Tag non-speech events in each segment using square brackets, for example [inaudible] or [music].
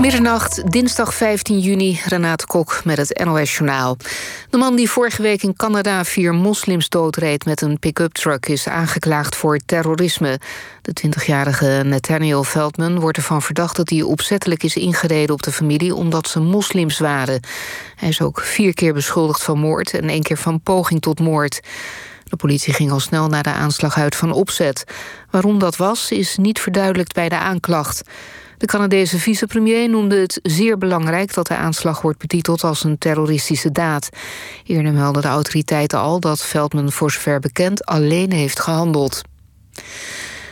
Middernacht, dinsdag 15 juni, Renate Kok met het NOS Journaal. De man die vorige week in Canada vier moslims doodreed met een pick-up truck... is aangeklaagd voor terrorisme. De 20-jarige Nathaniel Veldman wordt ervan verdacht... dat hij opzettelijk is ingereden op de familie omdat ze moslims waren. Hij is ook vier keer beschuldigd van moord en één keer van poging tot moord. De politie ging al snel naar de aanslag uit van opzet. Waarom dat was, is niet verduidelijkt bij de aanklacht. De Canadese vicepremier noemde het zeer belangrijk... dat de aanslag wordt betiteld als een terroristische daad. Eerder meldden de autoriteiten al dat Veldman voor zover bekend... alleen heeft gehandeld.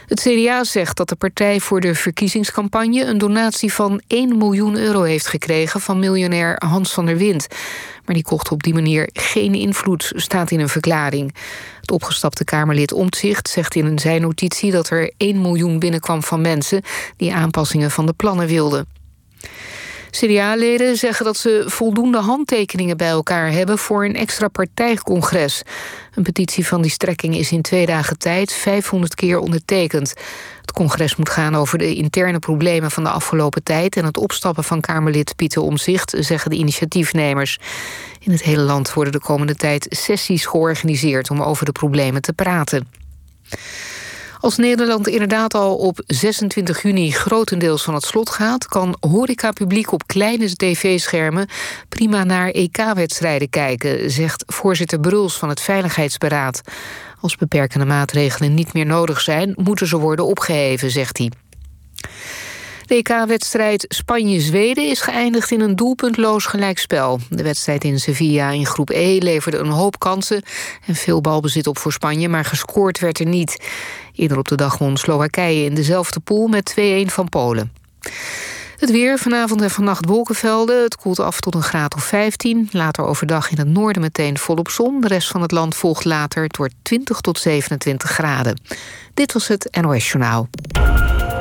Het CDA zegt dat de partij voor de verkiezingscampagne... een donatie van 1 miljoen euro heeft gekregen van miljonair Hans van der Wind. Maar die kocht op die manier geen invloed, staat in een verklaring. Het opgestapte Kamerlid Omtzigt zegt in zijn notitie... dat er 1 miljoen binnenkwam van mensen die aanpassingen van de plannen wilden. CDA-leden zeggen dat ze voldoende handtekeningen bij elkaar hebben... voor een extra partijcongres. Een petitie van die strekking is in twee dagen tijd 500 keer ondertekend. Het congres moet gaan over de interne problemen van de afgelopen tijd... en het opstappen van Kamerlid Pieter Omzicht, zeggen de initiatiefnemers. In het hele land worden de komende tijd sessies georganiseerd... om over de problemen te praten. Als Nederland inderdaad al op 26 juni grotendeels van het slot gaat... kan horecapubliek op kleine tv-schermen prima naar EK-wedstrijden kijken... zegt voorzitter Bruls van het Veiligheidsberaad. Als beperkende maatregelen niet meer nodig zijn... moeten ze worden opgeheven, zegt hij. De EK-wedstrijd Spanje-Zweden is geëindigd in een doelpuntloos gelijkspel. De wedstrijd in Sevilla in groep E leverde een hoop kansen... en veel balbezit op voor Spanje, maar gescoord werd er niet. Eerder op de dag won Slowakije in dezelfde pool met 2-1 van Polen. Het weer, vanavond en vannacht wolkenvelden. Het koelt af tot een graad of 15. Later overdag in het noorden meteen volop zon. De rest van het land volgt later. Wordt 20 tot 27 graden. Dit was het NOS Journaal.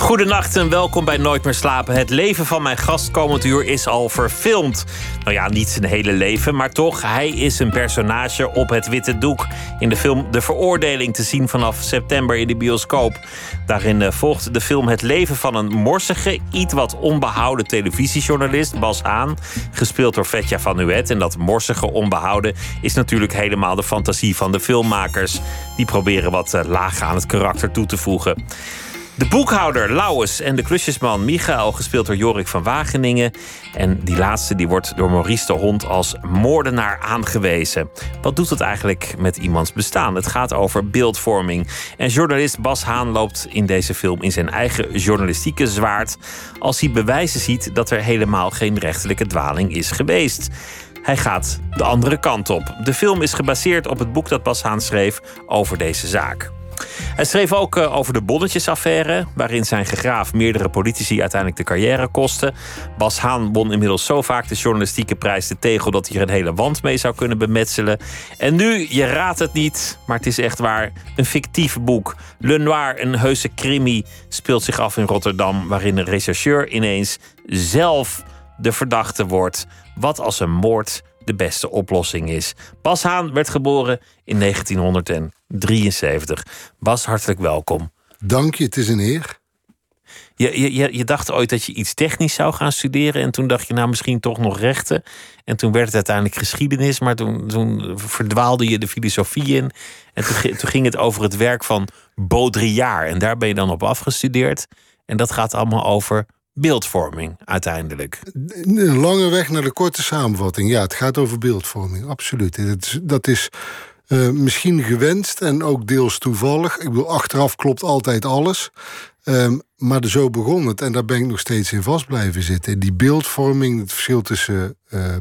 Goedenacht en welkom bij Nooit meer slapen. Het leven van mijn gast komend uur is al verfilmd. Nou ja, niet zijn hele leven, maar toch, hij is een personage op het witte doek. In de film De Veroordeling te zien vanaf september in de bioscoop. Daarin eh, volgt de film het leven van een morsige, iets wat onbehouden televisiejournalist, Bas Haan. Gespeeld door Vetja van Nuet. En dat morsige, onbehouden is natuurlijk helemaal de fantasie van de filmmakers. Die proberen wat eh, laag aan het karakter toe te voegen. De boekhouder Lauwes en de klusjesman Michael, gespeeld door Jorik van Wageningen. En die laatste die wordt door Maurice de Hond als moordenaar aangewezen. Wat doet het eigenlijk met iemands bestaan? Het gaat over beeldvorming. En journalist Bas Haan loopt in deze film in zijn eigen journalistieke zwaard. als hij bewijzen ziet dat er helemaal geen rechterlijke dwaling is geweest. Hij gaat de andere kant op. De film is gebaseerd op het boek dat Bas Haan schreef over deze zaak. Hij schreef ook eh, over de bonnetjesaffaire, waarin zijn gegraaf meerdere politici uiteindelijk de carrière kostte. Bas Haan won inmiddels zo vaak de journalistieke prijs de tegel dat hij er een hele wand mee zou kunnen bemetselen. En nu, je raadt het niet, maar het is echt waar, een fictief boek. Le Noir, een heuse crimi, speelt zich af in Rotterdam, waarin een rechercheur ineens zelf de verdachte wordt. Wat als een moord de beste oplossing is. Bas Haan werd geboren in 1973. Bas, hartelijk welkom. Dank je, het is een eer. Je, je, je dacht ooit dat je iets technisch zou gaan studeren. En toen dacht je, nou misschien toch nog rechten. En toen werd het uiteindelijk geschiedenis. Maar toen, toen verdwaalde je de filosofie in. En toen, toen ging het over het werk van Baudrillard. En daar ben je dan op afgestudeerd. En dat gaat allemaal over beeldvorming uiteindelijk. Een lange weg naar de korte samenvatting. Ja, het gaat over beeldvorming, absoluut. Dat is, dat is uh, misschien gewenst en ook deels toevallig. Ik bedoel, achteraf klopt altijd alles. Um, maar zo begon het en daar ben ik nog steeds in vast blijven zitten. Die beeldvorming, het verschil tussen uh,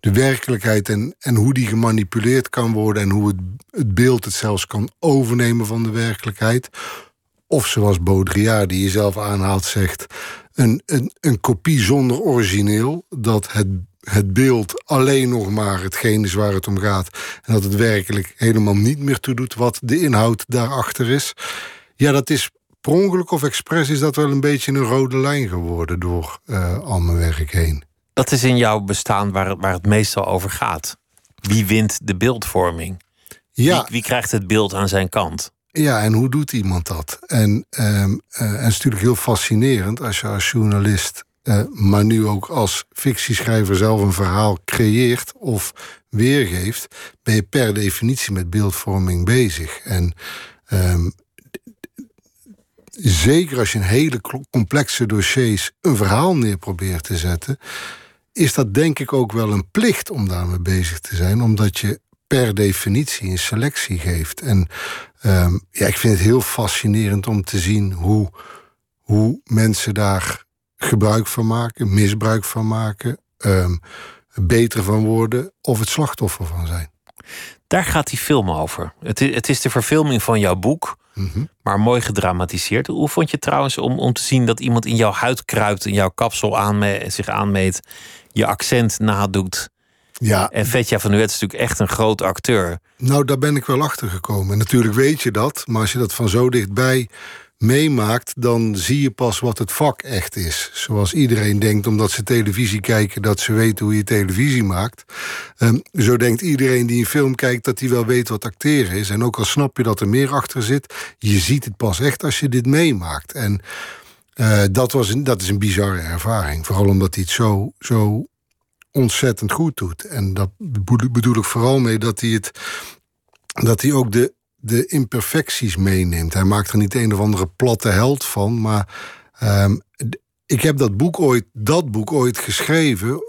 de werkelijkheid en, en hoe die gemanipuleerd kan worden en hoe het, het beeld het zelfs kan overnemen van de werkelijkheid. Of zoals Baudrillard, die je zelf aanhaalt, zegt: een, een, een kopie zonder origineel. Dat het, het beeld alleen nog maar hetgeen is waar het om gaat. En dat het werkelijk helemaal niet meer toe doet wat de inhoud daarachter is. Ja, dat is per ongeluk of expres is dat wel een beetje een rode lijn geworden door uh, al mijn werk heen. Dat is in jouw bestaan waar het, waar het meestal over gaat. Wie wint de beeldvorming? Ja. Wie, wie krijgt het beeld aan zijn kant? Ja, en hoe doet iemand dat? En, um, uh, en het is natuurlijk heel fascinerend als je als journalist, uh, maar nu ook als fictieschrijver zelf een verhaal creëert of weergeeft, ben je per definitie met beeldvorming bezig. En um, zeker als je in hele complexe dossiers een verhaal neer probeert te zetten, is dat denk ik ook wel een plicht om daarmee bezig te zijn, omdat je per definitie een selectie geeft. En um, ja, ik vind het heel fascinerend om te zien hoe, hoe mensen daar gebruik van maken, misbruik van maken, um, beter van worden of het slachtoffer van zijn. Daar gaat die film over. Het is, het is de verfilming van jouw boek, mhm. maar mooi gedramatiseerd. Hoe vond je trouwens om, om te zien dat iemand in jouw huid kruipt, in jouw kapsel aanme zich aanmeet, je accent nadoet? Ja. En Vetja van Nuet is natuurlijk echt een groot acteur. Nou, daar ben ik wel achter gekomen. En natuurlijk weet je dat, maar als je dat van zo dichtbij meemaakt, dan zie je pas wat het vak echt is. Zoals iedereen denkt, omdat ze televisie kijken, dat ze weten hoe je televisie maakt. Um, zo denkt iedereen die een film kijkt, dat hij wel weet wat acteren is. En ook al snap je dat er meer achter zit, je ziet het pas echt als je dit meemaakt. En uh, dat, was een, dat is een bizarre ervaring. Vooral omdat hij het zo, zo ontzettend goed doet. En dat bedoel ik vooral mee dat hij het. Dat hij ook de, de imperfecties meeneemt. Hij maakt er niet een of andere platte held van. Maar um, ik heb dat boek ooit, dat boek ooit geschreven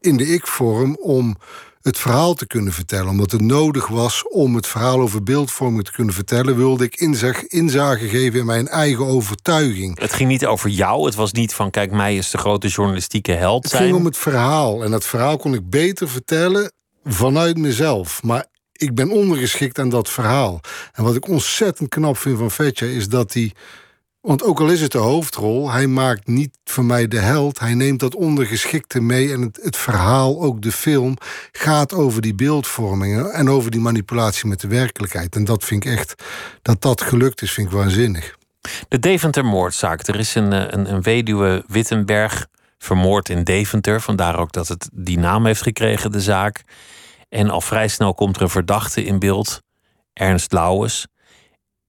in de ik-vorm om het verhaal te kunnen vertellen. Omdat het nodig was om het verhaal over beeldvorming te kunnen vertellen, wilde ik inzag, inzage geven in mijn eigen overtuiging. Het ging niet over jou. Het was niet van kijk, mij is de grote journalistieke held. Het ging om het verhaal. En dat verhaal kon ik beter vertellen vanuit mezelf. Maar ik ben ondergeschikt aan dat verhaal. En wat ik ontzettend knap vind van Vetja is dat hij want ook al is het de hoofdrol, hij maakt niet voor mij de held. Hij neemt dat ondergeschikte mee. En het, het verhaal, ook de film, gaat over die beeldvormingen en over die manipulatie met de werkelijkheid. En dat vind ik echt, dat dat gelukt is, vind ik waanzinnig. De Deventer-moordzaak. Er is een, een, een weduwe Wittenberg vermoord in Deventer. Vandaar ook dat het die naam heeft gekregen, de zaak. En al vrij snel komt er een verdachte in beeld, Ernst Lauwers.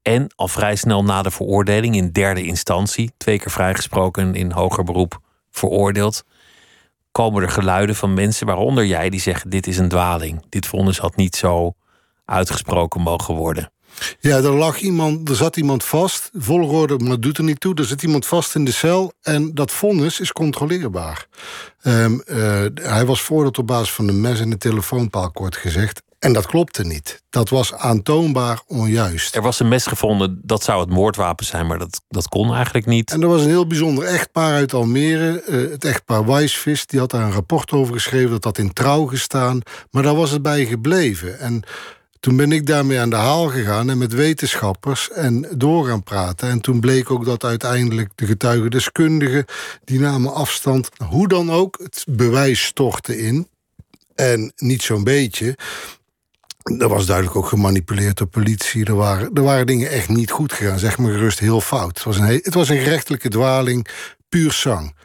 En al vrij snel na de veroordeling in derde instantie, twee keer vrijgesproken in hoger beroep veroordeeld, komen er geluiden van mensen, waaronder jij, die zeggen: Dit is een dwaling. Dit vonnis had niet zo uitgesproken mogen worden. Ja, er lag iemand, er zat iemand vast, volgorde, maar dat doet er niet toe. Er zit iemand vast in de cel en dat vonnis is controleerbaar. Um, uh, hij was voordat op basis van de mes in de telefoonpaal kort gezegd. En dat klopte niet. Dat was aantoonbaar onjuist. Er was een mes gevonden, dat zou het moordwapen zijn, maar dat, dat kon eigenlijk niet. En er was een heel bijzonder echtpaar uit Almere, uh, het echtpaar Weisvis, die had daar een rapport over geschreven, dat had in trouw gestaan, maar daar was het bij gebleven. En toen ben ik daarmee aan de haal gegaan en met wetenschappers en door gaan praten. En toen bleek ook dat uiteindelijk de getuigendeskundigen, die namen afstand, hoe dan ook, het bewijs stortte in. En niet zo'n beetje. Er was duidelijk ook gemanipuleerd door politie. Er waren, er waren dingen echt niet goed gegaan. Zeg maar gerust heel fout. Het was een, het was een gerechtelijke dwaling, puur zang.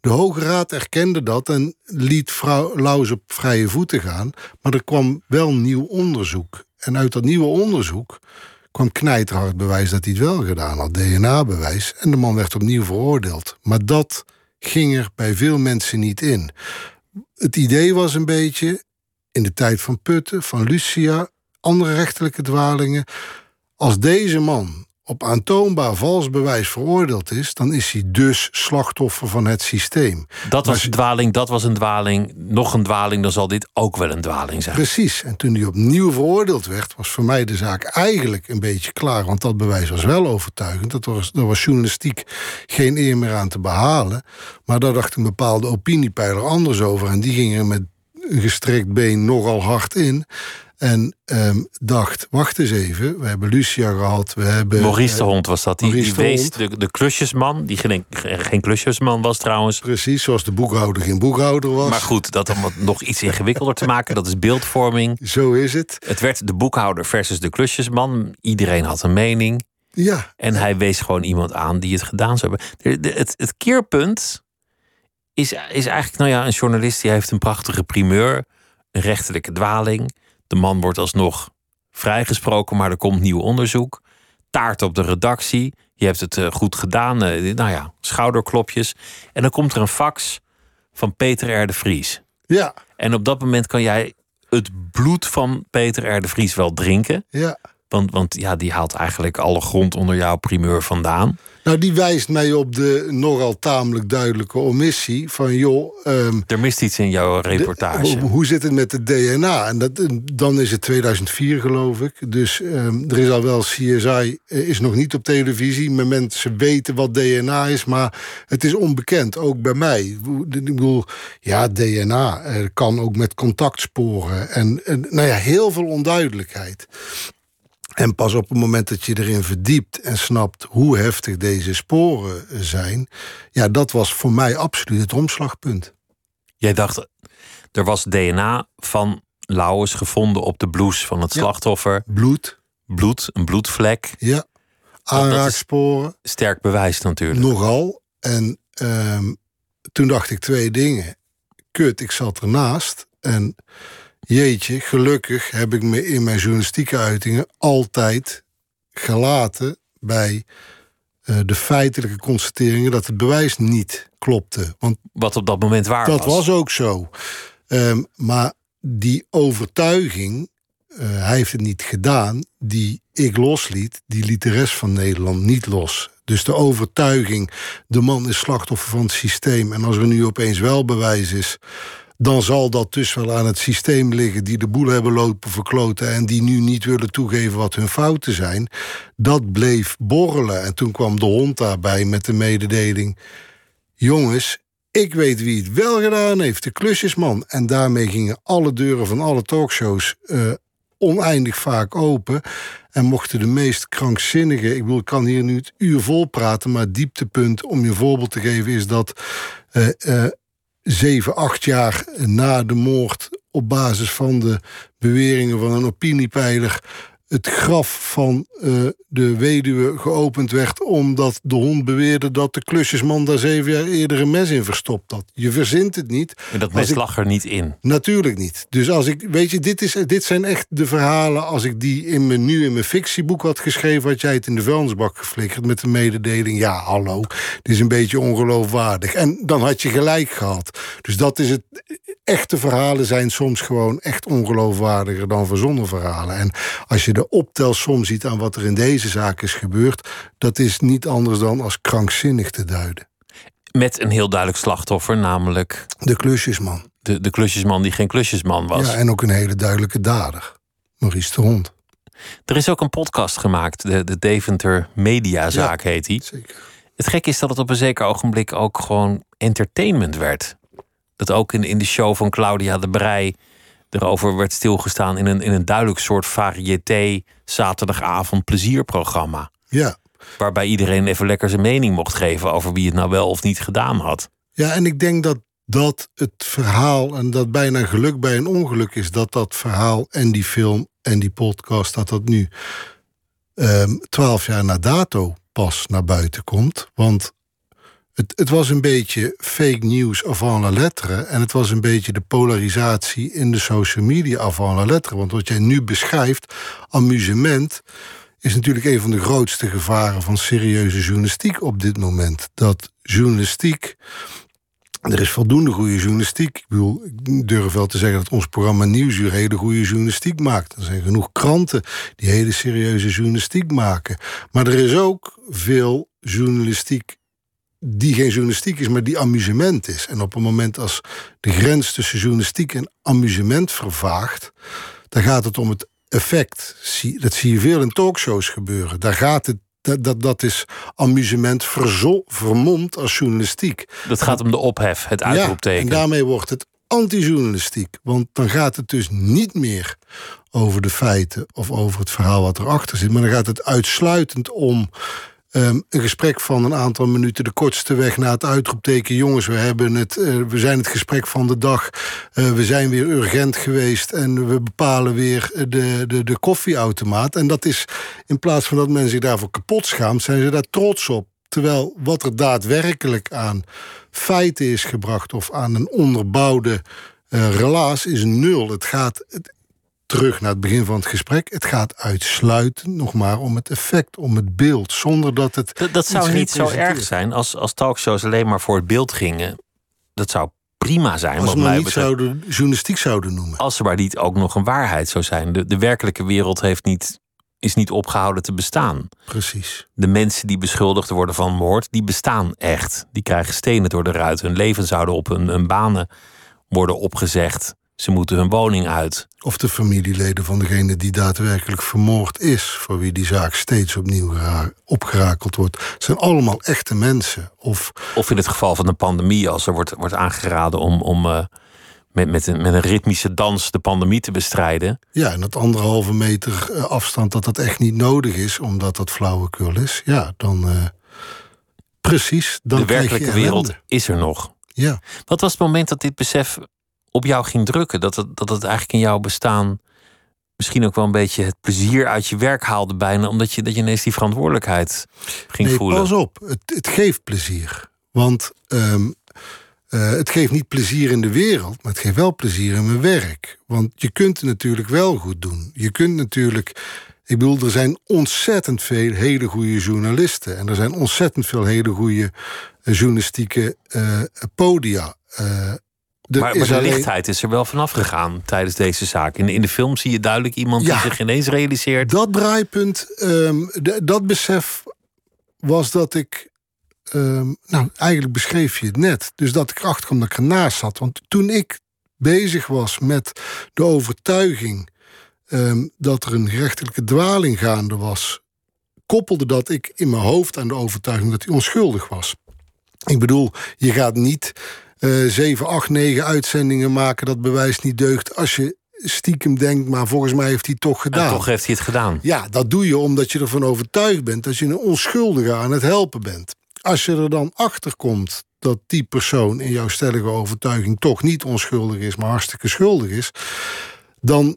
De Hoge Raad erkende dat en liet vrouw Laus op vrije voeten gaan. Maar er kwam wel nieuw onderzoek. En uit dat nieuwe onderzoek kwam knijterhard bewijs dat hij het wel gedaan had. DNA-bewijs. En de man werd opnieuw veroordeeld. Maar dat ging er bij veel mensen niet in. Het idee was een beetje, in de tijd van Putten, van Lucia, andere rechterlijke dwalingen. Als deze man op aantoonbaar vals bewijs veroordeeld is, dan is hij dus slachtoffer van het systeem. Dat was een dwaling, dat was een dwaling, nog een dwaling, dan zal dit ook wel een dwaling zijn. Precies. En toen hij opnieuw veroordeeld werd, was voor mij de zaak eigenlijk een beetje klaar, want dat bewijs was wel overtuigend. Dat was, er was journalistiek geen eer meer aan te behalen. Maar daar dacht een bepaalde opiniepeiler anders over en die ging er met gestrekt been nogal hard in. En um, dacht, wacht eens even, we hebben Lucia gehad, we hebben... Maurice de Hond was dat, die, die wees de, de klusjesman, die geen, geen klusjesman was trouwens. Precies, zoals de boekhouder geen boekhouder was. Maar goed, dat om het nog iets ingewikkelder te maken, dat is beeldvorming. Zo is het. Het werd de boekhouder versus de klusjesman, iedereen had een mening. Ja. En hij wees gewoon iemand aan die het gedaan zou hebben. Het, het keerpunt is, is eigenlijk, nou ja, een journalist die heeft een prachtige primeur, een rechterlijke dwaling. De man wordt alsnog vrijgesproken, maar er komt nieuw onderzoek. Taart op de redactie. Je hebt het eh, goed gedaan. eh, nou ja, schouderklopjes. En dan komt er een fax van Peter R. de Vries. Ja, En op dat moment kan jij het bloed van Peter R. de Vries wel drinken. ja. Want, want ja, die haalt eigenlijk alle grond onder jouw primeur vandaan. Nou, die wijst mij op de nogal tamelijk duidelijke omissie van joh. ehm, Er mist iets in jouw reportage. Hoe, hoe zit het met het DNA? En dat, dan is het 2004, geloof ik. Dus ehm, er is al wel CSI, eh, is nog niet op televisie. Maar mensen weten wat DNA is, maar het is onbekend, ook bij mij. Ik bedoel, ja, DNA kan ook met contactsporen. En, en nou ja, heel veel onduidelijkheid. En pas op het moment dat je erin verdiept en snapt hoe heftig deze sporen zijn, ja, dat was voor mij absoluut het omslagpunt. Jij dacht, er was DNA van Lauwers gevonden op de blouse van het Ja. slachtoffer. Bloed, Bloed, een bloedvlek. ja, aanraaksporen. Sterk bewijs natuurlijk. Nogal. En ehm, toen dacht ik twee dingen. Kut, ik zat ernaast. En jeetje, gelukkig heb ik me in mijn journalistieke uitingen altijd gelaten bij eh, de feitelijke constateringen dat het bewijs niet klopte. Want Wat op dat moment waar dat was ook zo. Ehm, maar die overtuiging, eh, hij heeft het niet gedaan, die ik losliet, die liet de rest van Nederland niet los. Dus de overtuiging, de man is slachtoffer van het systeem. En als er nu opeens wel bewijs is, dan zal dat dus wel aan het systeem liggen die de boel hebben lopen verkloten en die nu niet willen toegeven wat hun fouten zijn. Dat bleef borrelen. En toen kwam de hond daarbij met de mededeling. Jongens, ik weet wie het wel gedaan heeft, de klusjesman. En daarmee gingen alle deuren van alle talkshows eh, oneindig vaak open. En mochten de meest krankzinnige, ik bedoel, ik kan hier nu het uur vol praten, maar het dieptepunt om je voorbeeld te geven is dat eh, eh, zeven, acht jaar na de moord op basis van de beweringen van een opiniepeiler het graf van eh, de weduwe geopend werd omdat de hond beweerde dat de klusjesman daar zeven jaar eerder een mes in verstopt had. Je verzint het niet. En dat mes ik- lag er niet in. Natuurlijk niet. Dus als ik, weet je, dit, is, dit zijn echt de verhalen. Als ik die in mijn, nu in mijn fictieboek had geschreven, had jij het in de vuilnisbak geflikkerd met de mededeling: ja, hallo, dit is een beetje ongeloofwaardig. En dan had je gelijk gehad. Dus dat is het. Echte verhalen zijn soms gewoon echt ongeloofwaardiger dan verzonnen verhalen. En als je de optelsom ziet aan wat er in deze zaak is gebeurd, dat is niet anders dan als krankzinnig te duiden. Met een heel duidelijk slachtoffer, namelijk De klusjesman. de, de klusjesman die geen klusjesman was. Ja, en ook een hele duidelijke dader. Maurice de Hond. Er is ook een podcast gemaakt, de, de Deventer Mediazaak heet die. Zeker. Het gekke is dat het op een zeker ogenblik ook gewoon entertainment werd. Dat ook in, in de show van Claudia de Brij erover werd stilgestaan in een, in een duidelijk soort variété zaterdagavond plezierprogramma. Ja. Waarbij iedereen even lekker zijn mening mocht geven over wie het nou wel of niet gedaan had. Ja, en ik denk dat dat het verhaal, en dat bijna geluk bij een ongeluk is, dat dat verhaal en die film en die podcast, dat dat nu ehm, twaalf jaar na dato pas naar buiten komt. Want het, het was een beetje fake news avant la lettre. En het was een beetje de polarisatie in de social media avant la lettre. Want wat jij nu beschrijft, amusement, is natuurlijk een van de grootste gevaren van serieuze journalistiek op dit moment. Dat journalistiek. Er is voldoende goede journalistiek. Ik bedoel, ik durf wel te zeggen dat ons programma Nieuwsuur hele goede journalistiek maakt. Er zijn genoeg kranten die hele serieuze journalistiek maken. Maar er is ook veel journalistiek die geen journalistiek is, maar die amusement is. En op het moment als de grens tussen journalistiek en amusement vervaagt, dan gaat het om het effect. Dat zie je veel in talkshows gebeuren. Daar gaat het, dat, dat, dat is amusement verzo, vermomd als journalistiek. Dat gaat om de ophef, het Ja, uitroepteken. en daarmee wordt het anti-journalistiek. Want dan gaat het dus niet meer over de feiten of over het verhaal wat erachter zit. Maar dan gaat het uitsluitend om Ehm, een gesprek van een aantal minuten, de kortste weg naar het uitroepteken. Jongens, we, hebben het, eh, we zijn het gesprek van de dag. Uh, we zijn weer urgent geweest en we bepalen weer de, de, de koffieautomaat. En dat is, in plaats van dat men zich daarvoor kapot schaamt, zijn ze daar trots op. Terwijl wat er daadwerkelijk aan feiten is gebracht of aan een onderbouwde uh, relaas is nul. Het gaat, terug naar het begin van het gesprek. Het gaat uitsluitend nog maar om het effect, om het beeld, zonder dat het. Dat, dat zou niet zo erg zijn als, als talkshows alleen maar voor het beeld gingen. Dat zou prima zijn. Als we niet zouden, journalistiek zouden noemen. Als er maar niet ook nog een waarheid zou zijn. De, de werkelijke wereld heeft niet, is niet opgehouden te bestaan. Precies. De mensen die beschuldigd worden van moord, die bestaan echt. Die krijgen stenen door de ruit. Hun leven zouden op hun, hun banen worden opgezegd. Ze moeten hun woning uit. Of de familieleden van degene die daadwerkelijk vermoord is, voor wie die zaak steeds opnieuw opgerakeld wordt, zijn allemaal echte mensen. Of, of in het geval van de pandemie, als er wordt, wordt aangeraden om, om uh, met, met, een, met een ritmische dans de pandemie te bestrijden. Ja, en dat anderhalve meter eh, afstand, dat dat echt niet nodig is, omdat dat flauwekul is. Ja, dan. Uh, precies. Dan de werkelijke wereld is er nog. Ja. Wat was het moment dat dit besef op jou ging drukken. Dat het, dat het eigenlijk in jouw bestaan misschien ook wel een beetje het plezier uit je werk haalde bijna. Omdat je, dat je ineens die verantwoordelijkheid ging nee, voelen. Pas op, het, het geeft plezier. Want um, uh, het geeft niet plezier in de wereld, maar het geeft wel plezier in mijn werk. Want je kunt het natuurlijk wel goed doen. Je kunt natuurlijk. Ik bedoel, er zijn ontzettend veel hele goede journalisten. En er zijn ontzettend veel hele goede uh, journalistieke uh, podia. Maar, maar de lichtheid is er wel vanaf gegaan tijdens deze zaak. In, in de film zie je duidelijk iemand die zich ineens realiseert. Dat draaipunt, um, dat besef was dat ik. Um, nou, eigenlijk beschreef je het net. Dus dat ik erachter kwam dat ik ernaast zat. Want toen ik bezig was met de overtuiging um, dat er een gerechtelijke dwaling gaande was, koppelde dat ik in mijn hoofd aan de overtuiging dat hij onschuldig was. Ik bedoel, je gaat niet uh, 7, 8, 9 uitzendingen maken, dat bewijst niet deugt. Als je stiekem denkt, maar volgens mij heeft hij het toch gedaan. En toch heeft hij het gedaan. Ja, dat doe je omdat je ervan overtuigd bent dat je een onschuldige aan het helpen bent. Als je er dan achter komt dat die persoon in jouw stellige overtuiging toch niet onschuldig is, maar hartstikke schuldig is, dan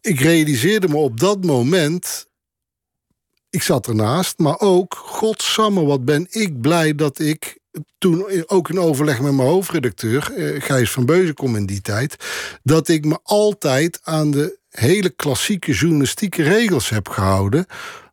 ik realiseerde me op dat moment. Ik zat ernaast, maar ook, godsamme, wat ben ik blij dat ik toen ook in overleg met mijn hoofdredacteur, eh, Gijs van Beuzenkom in die tijd, dat ik me altijd aan de hele klassieke journalistieke regels heb gehouden.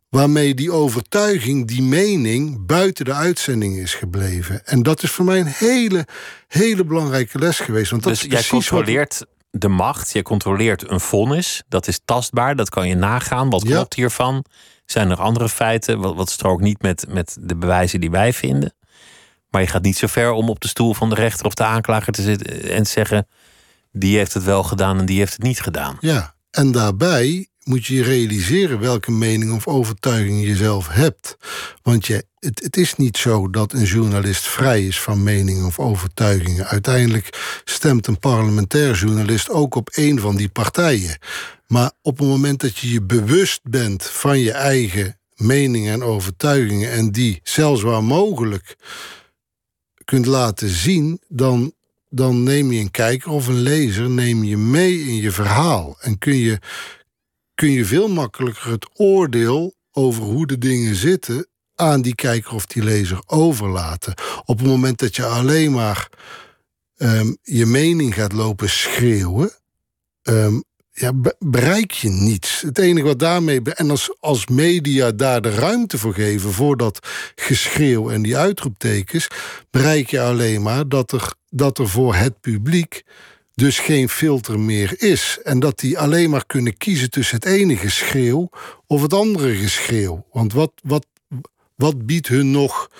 Waarmee die overtuiging, die mening buiten de uitzending is gebleven. En dat is voor mij een hele, hele belangrijke les geweest. Want dat dus is jij controleert de macht, jij controleert een vonnis. Dat is tastbaar, dat kan je nagaan. Wat Ja. klopt hiervan? Zijn er andere feiten? Wat, wat strookt niet met, met de bewijzen die wij vinden? Maar je gaat niet zo ver om op de stoel van de rechter of de aanklager te zitten en te zeggen: die heeft het wel gedaan en die heeft het niet gedaan. Ja, en daarbij moet je je realiseren welke mening of overtuiging je zelf hebt. Want je, het, het is niet zo dat een journalist vrij is van meningen of overtuigingen. Uiteindelijk stemt een parlementair journalist ook op één van die partijen. Maar op het moment dat je je bewust bent van je eigen meningen en overtuigingen en die zelfs waar mogelijk kunt laten zien, dan, dan neem je een kijker of een lezer neem je mee in je verhaal. En kun je, kun je veel makkelijker het oordeel over hoe de dingen zitten aan die kijker of die lezer overlaten. Op het moment dat je alleen maar um, je mening gaat lopen schreeuwen, um, ja, bereik je niets. Het enige wat daarmee. En als, als media daar de ruimte voor geven voor dat geschreeuw en die uitroeptekens, bereik je alleen maar dat er, dat er voor het publiek dus geen filter meer is. En dat die alleen maar kunnen kiezen tussen het ene geschreeuw of het andere geschreeuw. Want wat, wat, wat biedt hun nog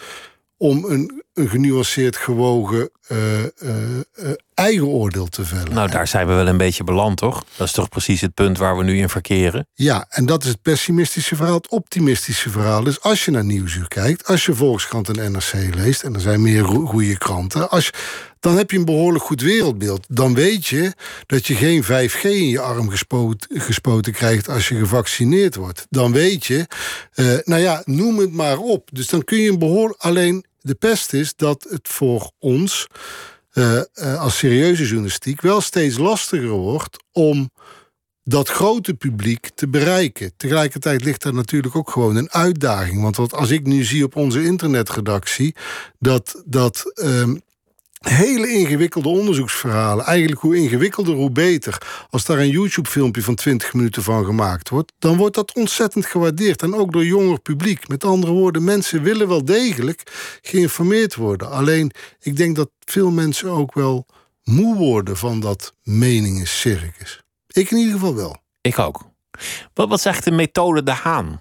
om een, een genuanceerd gewogen uh, uh, uh, eigen oordeel te vellen. Nou, daar zijn we wel een beetje beland, toch? Dat is toch precies het punt waar we nu in verkeren? Ja, en dat is het pessimistische verhaal. Het optimistische verhaal is als je naar Nieuwsuur kijkt... als je Volkskrant en NRC leest... en er zijn meer goede kranten... Als je, dan heb je een behoorlijk goed wereldbeeld. Dan weet je dat je geen 5G in je arm gespoten, gespoten krijgt... als je gevaccineerd wordt. Dan weet je, uh, nou ja, noem het maar op. Dus dan kun je een behoorlijk... Alleen de pest is dat het voor ons uh, uh, als serieuze journalistiek wel steeds lastiger wordt om dat grote publiek te bereiken. Tegelijkertijd ligt er natuurlijk ook gewoon een uitdaging. Want als ik nu zie op onze internetredactie dat, dat um, hele ingewikkelde onderzoeksverhalen. Eigenlijk hoe ingewikkelder, hoe beter. Als daar een YouTube-filmpje van 20 minuten van gemaakt wordt, dan wordt dat ontzettend gewaardeerd. En ook door jonger publiek. Met andere woorden, mensen willen wel degelijk geïnformeerd worden. Alleen, ik denk dat veel mensen ook wel moe worden van dat meningencircus. Ik in ieder geval wel. Ik ook. Wat, wat zegt de methode De Haan?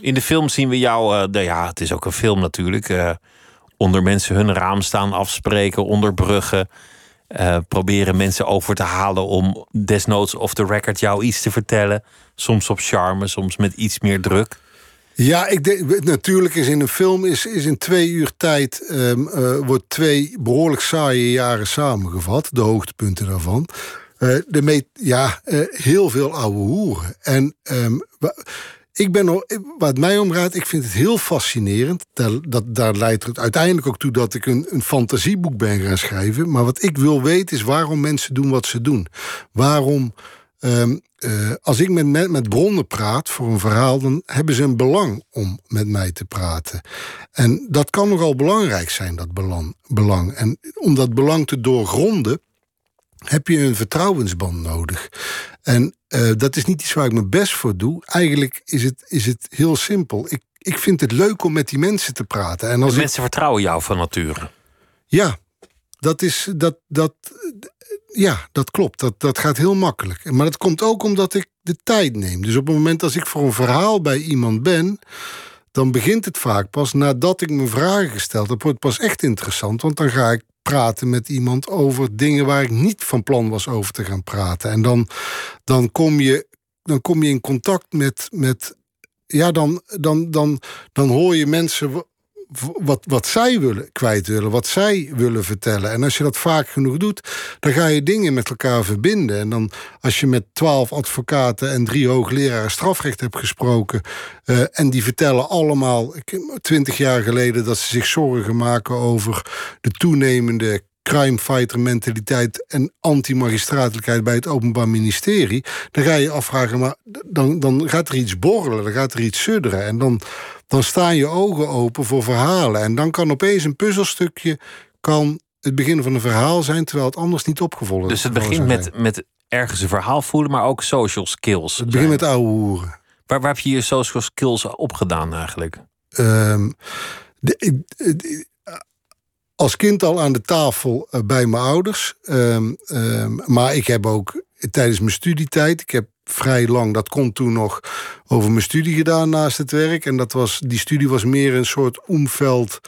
In de film zien we jou, de, ja, het is ook een film natuurlijk. Uh, onder mensen hun raam staan afspreken, onder bruggen. Uh, proberen mensen over te halen om desnoods off the record jou iets te vertellen. Soms op charme, soms met iets meer druk. Ja, ik denk, natuurlijk is in een film is, is in twee uur tijd um, wordt twee behoorlijk saaie jaren samengevat, de hoogtepunten daarvan. Uh, de meet, ja, heel veel oude hoeren. En um, ik ben, wat mij omgaat, ik vind het heel fascinerend. Dat, dat, daar leidt het uiteindelijk ook toe dat ik een, een fantasieboek ben gaan schrijven. Maar wat ik wil weten is waarom mensen doen wat ze doen. Waarom, um, uh, als ik met, met, met bronnen praat voor een verhaal, dan hebben ze een belang om met mij te praten. En dat kan nogal belangrijk zijn, dat belang. belang. En om dat belang te doorgronden heb je een vertrouwensband nodig. En uh, dat is niet iets waar ik mijn best voor doe. Eigenlijk is het, is het heel simpel. Ik, ik vind het leuk om met die mensen te praten. En als de mensen vertrouwen jou van nature. Ja, dat is dat. dat ja, dat klopt. Dat, dat gaat heel makkelijk. Maar dat komt ook omdat ik de tijd neem. Dus op het moment als ik voor een verhaal bij iemand ben, dan begint het vaak pas nadat ik mijn vragen gesteld heb. Wordt pas echt interessant, want dan ga ik praten met iemand over dingen waar ik niet van plan was over te gaan praten. En dan, dan, kom, je, dan kom je in contact met. met ja, dan, dan, dan, dan hoor je mensen wat, wat zij willen kwijt willen, wat zij willen vertellen. En als je dat vaak genoeg doet, dan ga je dingen met elkaar verbinden. En dan als je met twaalf advocaten en drie hoogleraren strafrecht hebt gesproken, uh, en die vertellen allemaal twintig jaar geleden dat ze zich zorgen maken over de toenemende crime fighter mentaliteit en anti-magistratelijkheid bij het Openbaar Ministerie, dan ga je afvragen, maar dan, dan gaat er iets borrelen, dan gaat er iets sudderen. En dan, dan staan je ogen open voor verhalen. En dan kan opeens een puzzelstukje kan het begin van een verhaal zijn, terwijl het anders niet opgevolgd Dus het begint met, met ergens een verhaal voelen, maar ook social skills. Het begint met ouwe hoeren. Waar, waar heb je je social skills opgedaan eigenlijk? Um, de, de, als kind al aan de tafel uh, bij mijn ouders. Um, um, maar ik heb ook tijdens mijn studietijd, ik heb vrij lang, dat kon toen nog over mijn studie gedaan naast het werk. En dat was, die studie was meer een soort omveld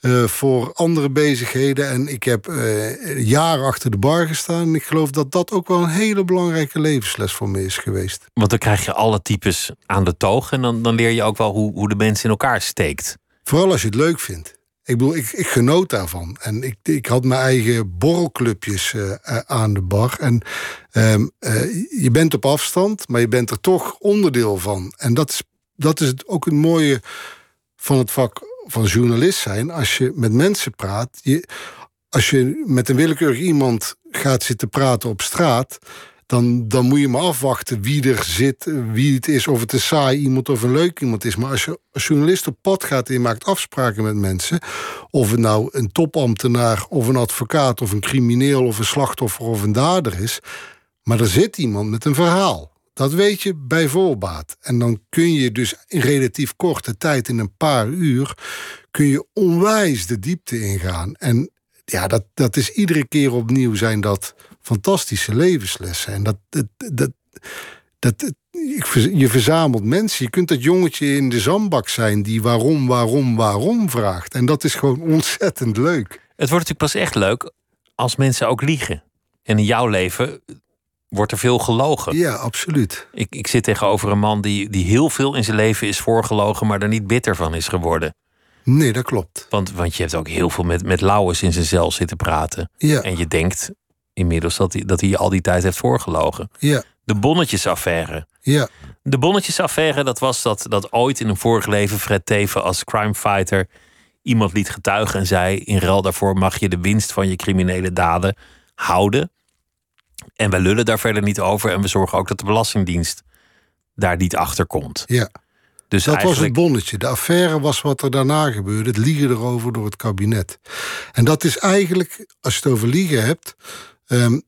uh, voor andere bezigheden. En ik heb uh, jaren achter de bar gestaan. En ik geloof dat dat ook wel een hele belangrijke levensles voor me is geweest. Want dan krijg je alle types aan de toog. En dan, dan leer je ook wel hoe, hoe de mensen in elkaar steekt. Vooral als je het leuk vindt. Ik bedoel, ik, ik genoot daarvan. En ik, ik had mijn eigen borrelclubjes uh, aan de bar. En um, uh, je bent op afstand, maar je bent er toch onderdeel van. En dat is, dat is ook het mooie van het vak van journalist zijn. Als je met mensen praat. Je, als je met een willekeurig iemand gaat zitten praten op straat dan, dan moet je maar afwachten wie er zit, wie het is, of het een saai iemand of een leuk iemand is. Maar als je als journalist op pad gaat en je maakt afspraken met mensen, of het nou een topambtenaar of een advocaat of een crimineel of een slachtoffer of een dader is, maar er zit iemand met een verhaal. Dat weet je bij voorbaat. En dan kun je dus in relatief korte tijd, in een paar uur, kun je onwijs de diepte ingaan. En ja, dat, dat is iedere keer opnieuw zijn dat fantastische levenslessen. En dat, dat, dat, dat, je verzamelt mensen. Je kunt dat jongetje in de zandbak zijn die waarom, waarom, waarom vraagt. En dat is gewoon ontzettend leuk. Het wordt natuurlijk pas echt leuk als mensen ook liegen. En in jouw leven wordt er veel gelogen. Ja, absoluut. Ik, ik zit tegenover een man die, die heel veel in zijn leven is voorgelogen, maar er niet bitter van is geworden. Nee, dat klopt. Want, want je hebt ook heel veel met, met Lauwers in zijn cel zitten praten. Ja. En je denkt inmiddels dat hij, dat hij je al die tijd heeft voorgelogen. Ja, De bonnetjesaffaire. ja, De bonnetjesaffaire, dat was dat, dat ooit in een vorig leven Fred Teven als crimefighter iemand liet getuigen en zei: in ruil daarvoor mag je de winst van je criminele daden houden. En wij lullen daar verder niet over en we zorgen ook dat de Belastingdienst daar niet achter komt. ja. Dus Dat was het bonnetje. De affaire was wat er daarna gebeurde. Het liegen erover door het kabinet. En dat is eigenlijk, als je het over liegen hebt... ehm,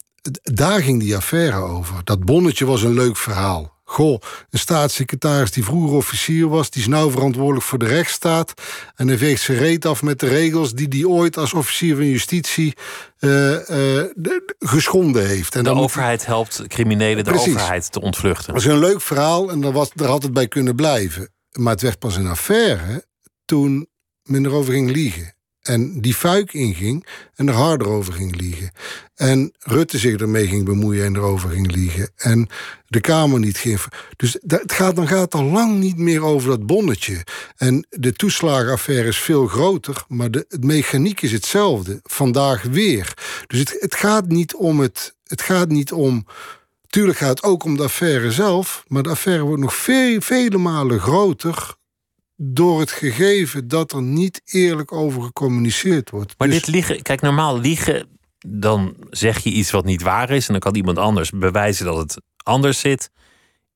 daar ging die affaire over. Dat bonnetje was een leuk verhaal. Goh, een staatssecretaris die vroeger officier was... die is nou verantwoordelijk voor de rechtsstaat... en hij veegt zijn reet af met de regels... die hij ooit als officier van justitie eh, eh, de- de- geschonden heeft. En de moet- overheid helpt criminelen de Precies. overheid te ontvluchten. dat was een leuk verhaal en daar, was, daar had het bij kunnen blijven. Maar het werd pas een affaire toen men erover ging liegen. En die fuik inging en er harder over ging liegen. En Rutte zich ermee ging bemoeien en erover ging liegen. En de Kamer niet ging. Dus het gaat, dan gaat al lang niet meer over dat bonnetje. En de toeslagenaffaire is veel groter, maar de, mechaniek is hetzelfde. Vandaag weer. Dus het, het gaat niet om het. Het gaat niet om. Tuurlijk gaat het ook om de affaire zelf, maar de affaire wordt nog veel, vele malen groter door het gegeven dat er niet eerlijk over gecommuniceerd wordt. Maar Dus- dit liegen, kijk, normaal liegen, dan zeg je iets wat niet waar is en dan kan iemand anders bewijzen dat het anders zit,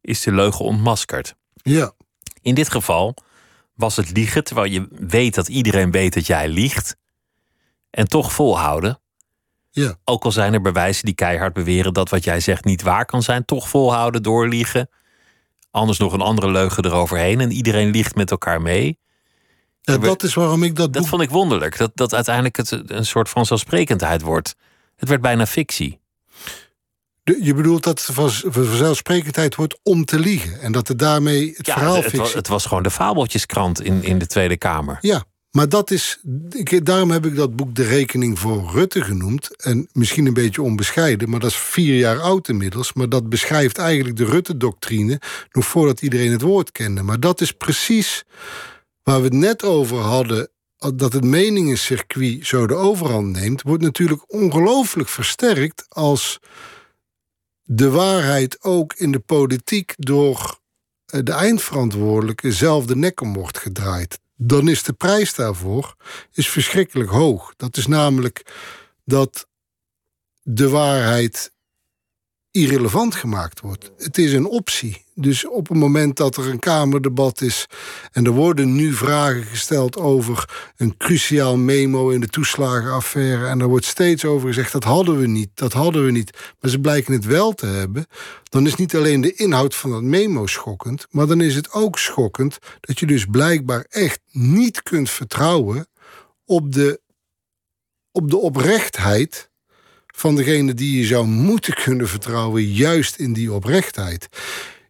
is de leugen ontmaskerd. Ja, In dit geval was het liegen, terwijl je weet dat iedereen weet dat jij liegt, en toch volhouden. ja, Ook al zijn er bewijzen die keihard beweren dat wat jij zegt niet waar kan zijn, toch volhouden, doorliegen. Anders nog een andere leugen eroverheen en iedereen liegt met elkaar mee. ja dat is waarom ik dat, Dat boek... vond ik wonderlijk, dat, dat uiteindelijk het een soort van zelfsprekendheid wordt. Het werd bijna fictie. de- Je bedoelt dat het van vanzelfsprekendheid wordt om te liegen. En dat het daarmee het Ja, verhaal het, het, was, fictie... het was gewoon de fabeltjeskrant in, in de Tweede Kamer. Ja, maar dat is. Ik, daarom heb ik dat boek De Rekening voor Rutte genoemd. En misschien een beetje onbescheiden, maar dat is vier jaar oud inmiddels. Maar dat beschrijft eigenlijk de Rutte-doctrine. nog voordat iedereen het woord kende. Maar dat is precies waar we het net over hadden. Dat het meningencircuit zo de overhand neemt, wordt natuurlijk ongelooflijk versterkt als de waarheid ook in de politiek door eh, de eindverantwoordelijke zelf de nek om wordt gedraaid. Dan is de prijs daarvoor is verschrikkelijk hoog. Dat is namelijk dat de waarheid irrelevant gemaakt wordt. Het is een optie. Dus op het moment dat er een Kamerdebat is en er worden nu vragen gesteld over een cruciaal memo in de toeslagenaffaire en er wordt steeds over gezegd dat hadden we niet, dat hadden we niet, maar ze blijken het wel te hebben, dan is niet alleen de inhoud van dat memo schokkend, maar dan is het ook schokkend dat je dus blijkbaar echt niet kunt vertrouwen op de, op de oprechtheid van degene die je zou moeten kunnen vertrouwen, juist in die oprechtheid.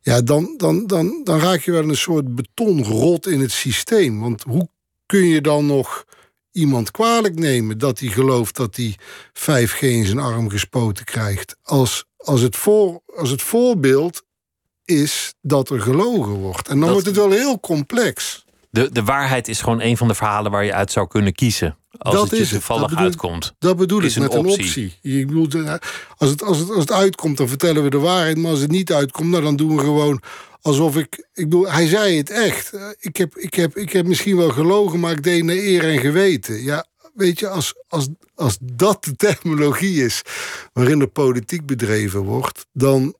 Ja, dan, dan, dan, dan raak je wel een soort betonrot in het systeem. Want hoe kun je dan nog iemand kwalijk nemen dat hij gelooft dat hij 5G in zijn arm gespoten krijgt? Als, als, het, voor, als het voorbeeld is dat er gelogen wordt. En dan Dat- wordt het wel heel complex. De, de waarheid is gewoon een van de verhalen waar je uit zou kunnen kiezen. Als Dat het is het. toevallig Dat bedoel- uitkomt. Dat bedoel Is ik een met een optie. optie. Ik bedoel, de- als, het, als, het, als het uitkomt, dan vertellen we de waarheid. Maar als het niet uitkomt, nou, dan doen we gewoon alsof ik. Ik bedoel, hij zei het echt. Eh, Ik heb, ik, heb, ik heb misschien wel gelogen, maar ik deed naar eer en geweten. Ja, weet je, als, als, als dat de terminologie is waarin de politiek bedreven wordt, dan,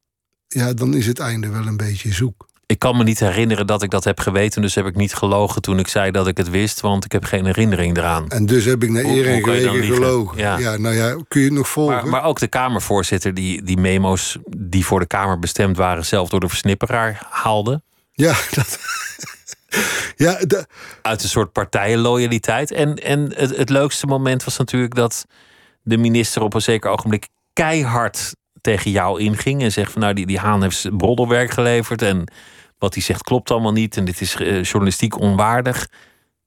ja, dan is het einde wel een beetje zoek. Ik kan me niet herinneren dat ik dat heb geweten, dus heb ik niet gelogen toen ik zei dat ik het wist, want ik heb geen herinnering eraan. En dus heb ik naar eer en geweten gelogen. Ja. Ja. nou ja, kun je het nog volgen? Maar, maar ook de Kamervoorzitter, die die memo's die voor de Kamer bestemd waren, zelf door de versnipperaar haalde. Ja, [laughs] dat. [laughs] ja, Uit een soort partijenloyaliteit. En, en het, het leukste moment was natuurlijk dat de minister op een zeker ogenblik keihard tegen jou inging. En zegt van nou, die, die Haan heeft broddelwerk geleverd. En wat hij zegt klopt allemaal niet. En dit is eh, journalistiek onwaardig.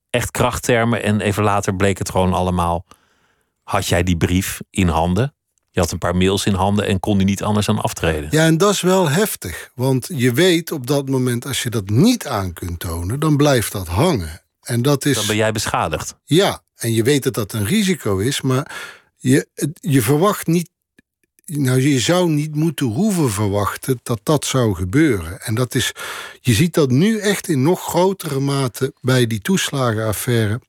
Echt krachttermen. En even later bleek het gewoon allemaal had jij die brief in handen. Je had een paar mails in handen en kon die niet anders dan aftreden. Ja, en dat is wel heftig. Want je weet op dat moment, als je dat niet aan kunt tonen, dan blijft dat hangen. En dat is. Dan ben jij beschadigd. Ja, en je weet dat dat een risico is, maar je, je verwacht niet. Nou, je zou niet moeten hoeven verwachten dat dat zou gebeuren. En dat is. Je ziet dat nu echt in nog grotere mate bij die toeslagenaffaire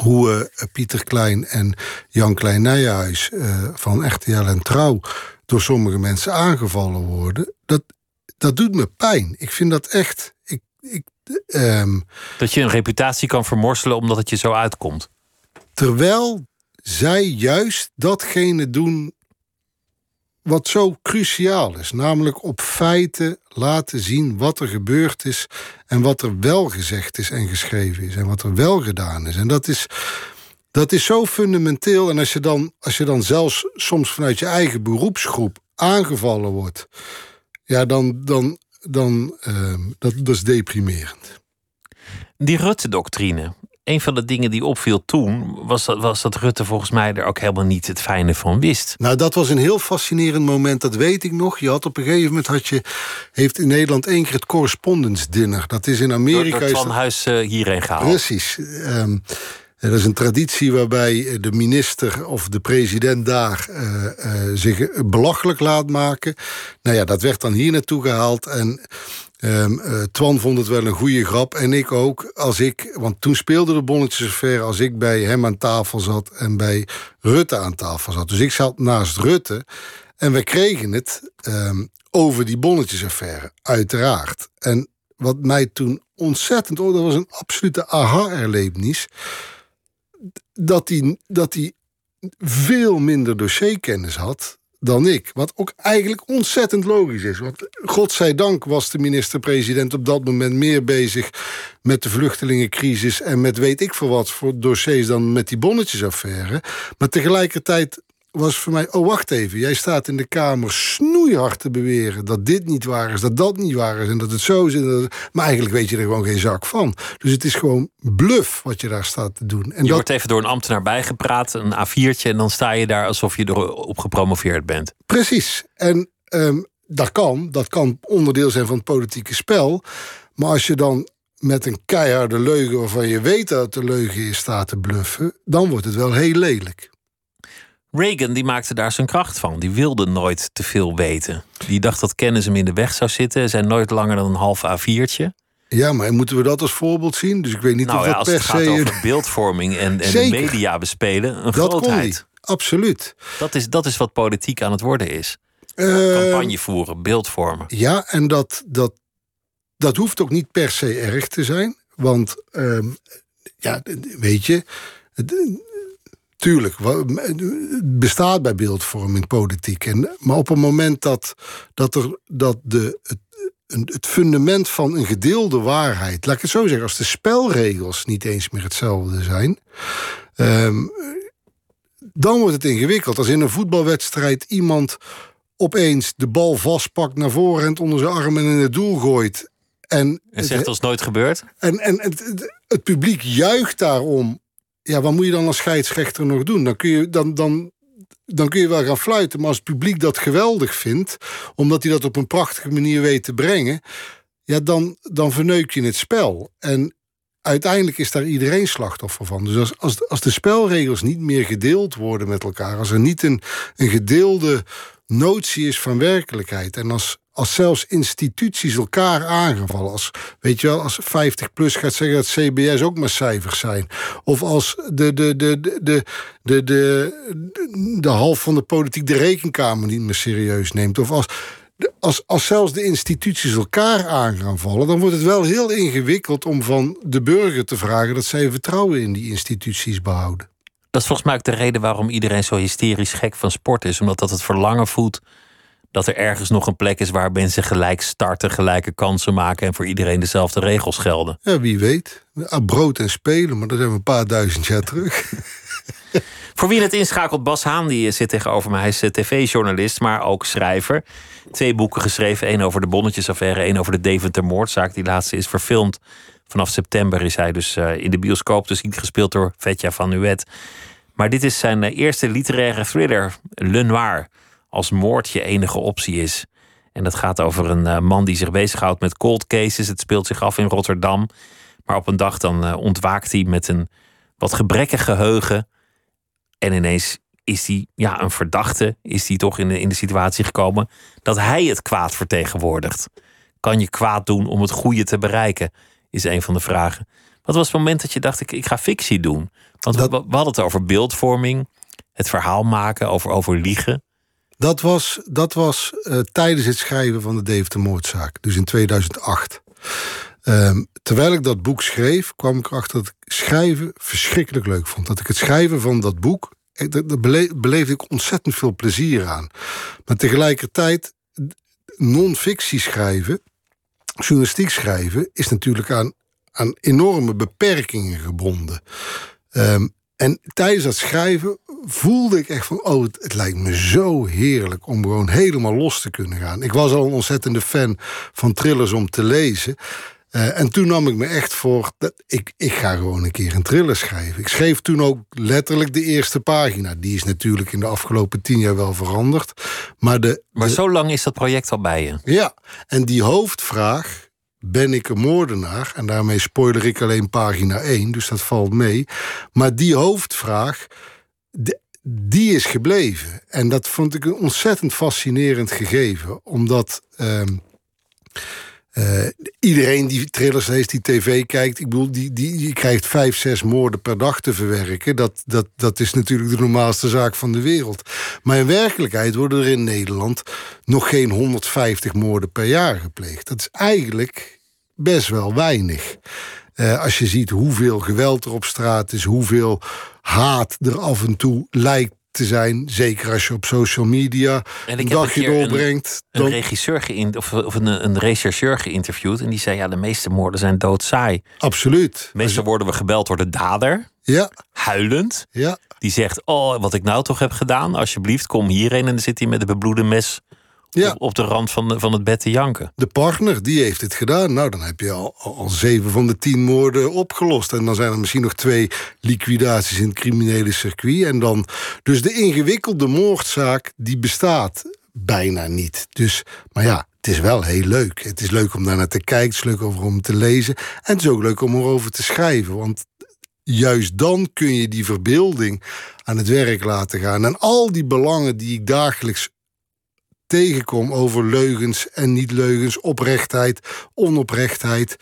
hoe uh, Pieter Klein en Jan Klein Nijhuis uh, van RTL en Trouw door sommige mensen aangevallen worden, dat, dat doet me pijn. Ik vind dat echt. Ik, ik, um, dat je een reputatie kan vermorselen omdat het je zo uitkomt. Terwijl zij juist datgene doen wat zo cruciaal is. Namelijk op feiten laten zien wat er gebeurd is en wat er wel gezegd is en geschreven is en wat er wel gedaan is. En dat is, dat is zo fundamenteel. En als je, dan, als je dan zelfs soms vanuit je eigen beroepsgroep aangevallen wordt, ja, dan, dan, dan uh, dat, dat is deprimerend. Die Rutte-doctrine, een van de dingen die opviel toen was dat, was dat Rutte volgens mij er ook helemaal niet het fijne van wist. Nou, dat was een heel fascinerend moment, dat weet ik nog. Je had op een gegeven moment had je, heeft in Nederland één keer het correspondence dinner. Dat is in Amerika. Door, van Huis uh, hierheen gehaald. Precies. Um, dat is een traditie waarbij de minister of de president daar uh, uh, zich belachelijk laat maken. Nou ja, dat werd dan hier naartoe gehaald. En Um, uh, Twan vond het wel een goede grap. En ik ook. Als ik, want toen speelde de bonnetjesaffaire als ik bij hem aan tafel zat en bij Rutte aan tafel zat. Dus ik zat naast Rutte. En we kregen het um, over die bonnetjesaffaire, uiteraard. En wat mij toen ontzettend... Oh, dat was een absolute aha-erlevenis. Dat hij dat veel minder dossierkennis had dan ik. Wat ook eigenlijk ontzettend logisch is. Want godzijdank was de minister-president op dat moment meer bezig met de vluchtelingencrisis en met weet ik veel wat voor dossiers dan met die bonnetjesaffaire. Maar tegelijkertijd was voor mij, oh wacht even, jij staat in de Kamer snoeihard te beweren dat dit niet waar is, dat dat niet waar is en dat het zo is. Dat maar eigenlijk weet je er gewoon geen zak van. Dus het is gewoon bluff wat je daar staat te doen. En je dat... wordt even door een ambtenaar bijgepraat, een A4'tje, en dan sta je daar alsof je erop gepromoveerd bent. Precies. En um, dat kan, dat kan onderdeel zijn van het politieke spel. Maar als je dan met een keiharde leugen waarvan je weet dat het de leugen is staat te bluffen, dan wordt het wel heel lelijk. Reagan die maakte daar zijn kracht van. Die wilde nooit te veel weten. Die dacht dat kennis hem in de weg zou zitten. Zijn nooit langer dan een half A4'tje. Ja, maar moeten we dat als voorbeeld zien? Dus ik weet niet nou of ja, dat als per het gaat se... over beeldvorming en, en de media bespelen, een dat grootheid. Absoluut. Dat is, dat is wat politiek aan het worden is. Uh, Campagne voeren, beeld vormen. Ja, en dat, dat, dat hoeft ook niet per se erg te zijn. Want, uh, ja, weet je... Tuurlijk, het bestaat bij beeldvorming politiek. En, maar op het moment dat, dat, er, dat de, het, het fundament van een gedeelde waarheid, laat ik het zo zeggen, als de spelregels niet eens meer hetzelfde zijn, um, dan wordt het ingewikkeld. Als in een voetbalwedstrijd iemand opeens de bal vastpakt naar voren en onder zijn arm en in het doel gooit. En, en zegt als nooit gebeurd. En, en het, het, het publiek juicht daarom ja, wat moet je dan als scheidsrechter nog doen? Dan kun je, dan, dan, dan kun je wel gaan fluiten. Maar als het publiek dat geweldig vindt, omdat hij dat op een prachtige manier weet te brengen, ja, dan, dan verneuk je het spel. En uiteindelijk is daar iedereen slachtoffer van. Dus als, als, als de spelregels niet meer gedeeld worden met elkaar, als er niet een, een gedeelde notie is van werkelijkheid. En als, als zelfs instituties elkaar aangevallen. Als, weet je wel, als 50 plus gaat zeggen dat CBS ook maar cijfers zijn. Of als de, de, de, de, de, de, de, de half van de politiek de rekenkamer niet meer serieus neemt. Of als, als, als zelfs de instituties elkaar aan gaan vallen, dan wordt het wel heel ingewikkeld om van de burger te vragen dat zij vertrouwen in die instituties behouden. Dat is volgens mij ook de reden waarom iedereen zo hysterisch gek van sport is. Omdat dat het verlangen voedt dat er ergens nog een plek is waar mensen gelijk starten, gelijke kansen maken en voor iedereen dezelfde regels gelden. Ja, wie weet. Brood en spelen, maar dat hebben we een paar duizend jaar terug. [laughs] Voor wie het inschakelt, Bas Haan die zit tegenover mij. Hij is tv-journalist, maar ook schrijver. Twee boeken geschreven, één over de bonnetjesaffaire, één over de Deventer-moordzaak. Die laatste is verfilmd. Vanaf september is hij dus in de bioscoop, dus niet gespeeld door Vetja van Nuet. Maar dit is zijn eh, eerste literaire thriller, Le Noir. Als moord je enige optie is. En dat gaat over een eh, man die zich bezighoudt met cold cases. Het speelt zich af in Rotterdam. Maar op een dag dan eh, ontwaakt hij met een wat gebrekkig geheugen. En ineens is hij ja, een verdachte. Is hij toch in de, in de situatie gekomen dat hij het kwaad vertegenwoordigt. Kan je kwaad doen om het goede te bereiken? Is een van de vragen. Wat was het moment dat je dacht, ik, ik ga fictie doen? Want we, we hadden het over beeldvorming, het verhaal maken, over, over liegen. Dat was, dat was uh, tijdens het schrijven van de Deventer-moordzaak, dus in 2008. Um, terwijl ik dat boek schreef, kwam ik erachter dat ik schrijven verschrikkelijk leuk vond. Dat ik het schrijven van dat boek, daar beleef, beleefde ik ontzettend veel plezier aan. Maar tegelijkertijd, non-fictie schrijven, journalistiek schrijven, is natuurlijk aan, aan enorme beperkingen gebonden. Um, en tijdens dat schrijven voelde ik echt van... oh, het, het, lijkt me zo heerlijk om gewoon helemaal los te kunnen gaan. Ik was al een ontzettende fan van thrillers om te lezen. Uh, en toen nam ik me echt voor... Dat ik, ik ga gewoon een keer een thriller schrijven. Ik schreef toen ook letterlijk de eerste pagina. Die is natuurlijk in de afgelopen tien jaar wel veranderd. Maar, de, maar zo lang is dat project al bij je? Ja, en die hoofdvraag ben ik een moordenaar? En daarmee spoiler ik alleen pagina 1, dus dat valt mee. Maar die hoofdvraag, die is gebleven. En dat vond ik een ontzettend fascinerend gegeven. Omdat uh, uh, iedereen die trailers leest, die tv kijkt... ik bedoel, die, die, die krijgt vijf, zes moorden per dag te verwerken. Dat, dat, dat is natuurlijk de normaalste zaak van de wereld. Maar in werkelijkheid worden er in Nederland... nog geen 150 moorden per jaar gepleegd. Dat is eigenlijk best wel weinig. Uh, als je ziet hoeveel geweld er op straat is... hoeveel haat er af en toe lijkt te zijn. Zeker als je op social media een dagje doorbrengt. Een, een regisseur geïn, of, of een, een rechercheur geïnterviewd. En die zei: Ja, de meeste moorden zijn doodsaai. Absoluut. Meestal worden we gebeld door de dader. Ja. Huilend. Ja. Die zegt: Oh, wat ik nou toch heb gedaan. Alsjeblieft, kom hierheen. En dan zit hij met een bebloede mes ja. op, de rand van, van het bed te janken. De partner, die heeft het gedaan. Nou, dan heb je al, al zeven van de tien moorden opgelost. En dan zijn er misschien nog twee liquidaties in het criminele circuit. En dan, dus de ingewikkelde moordzaak, die bestaat bijna niet. Dus, maar ja, het is wel heel leuk. Het is leuk om daar naar te kijken, het is leuk om te lezen. En het is ook leuk om erover te schrijven. Want juist dan kun je die verbeelding aan het werk laten gaan. En al die belangen die ik dagelijks tegenkom over leugens en niet-leugens, oprechtheid, onoprechtheid.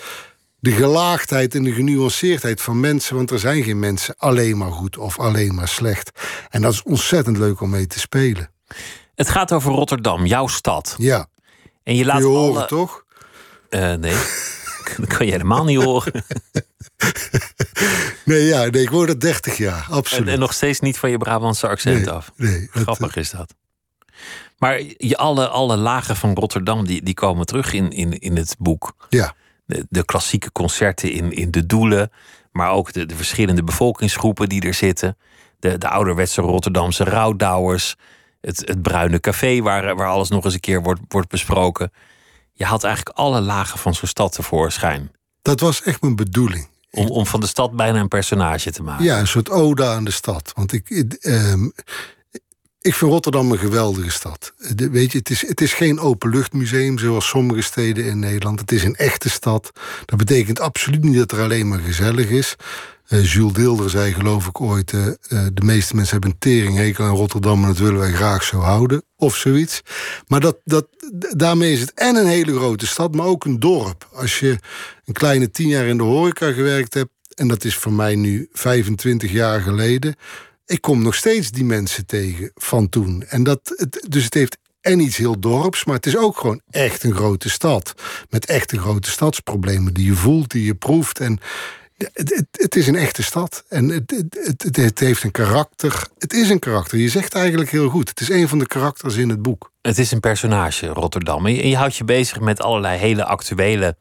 De gelaagdheid en de genuanceerdheid van mensen, want er zijn geen mensen alleen maar goed of alleen maar slecht. En dat is ontzettend leuk om mee te spelen. Het gaat over Rotterdam, jouw stad. Ja. En je laat je horen, alle... toch? Uh, nee, [laughs] dat kan je helemaal niet horen. [laughs] nee, ja, nee, ik hoor dat 30 jaar, absoluut. En, en, nog steeds niet van je Brabantse accent nee, af. Nee, Grappig is dat. Maar je, alle, alle lagen van Rotterdam die, die komen terug in, in, in het boek. Ja. De, de klassieke concerten in, in de Doelen, maar ook de, de verschillende bevolkingsgroepen die er zitten. De, de ouderwetse Rotterdamse rouwdouwers. Het, het bruine café waar, waar alles nog eens een keer wordt, wordt besproken. Je had eigenlijk alle lagen van zo'n stad tevoorschijn. Dat was echt mijn bedoeling. Om, om van de stad bijna een personage te maken. Ja, een soort ode aan de stad. Want ik, eh, ik vind Rotterdam een geweldige stad. weet je, het, is, het is geen openluchtmuseum zoals sommige steden in Nederland. Het is een echte stad. Dat betekent absoluut niet dat er alleen maar gezellig is. Uh, Jules Deelder zei geloof ik ooit... Uh, de meeste mensen hebben een teringhekel aan Rotterdam... en dat willen wij graag zo houden, of zoiets. Maar dat, dat, daarmee is het en een hele grote stad... maar ook een dorp. Als je een kleine tien jaar in de horeca gewerkt hebt... en dat is voor mij nu 25 jaar geleden ik kom nog steeds die mensen tegen van toen. En dat, dus het heeft en iets heel dorps, maar het is ook gewoon echt een grote stad. Met echte grote stadsproblemen die je voelt, die je proeft. En het, het, het is een echte stad. En het, het, het, heeft een karakter. Het is een karakter. Je zegt eigenlijk heel goed. Het is een van de karakters in het boek. Het is een personage, Rotterdam. En je houdt je bezig met allerlei hele actuele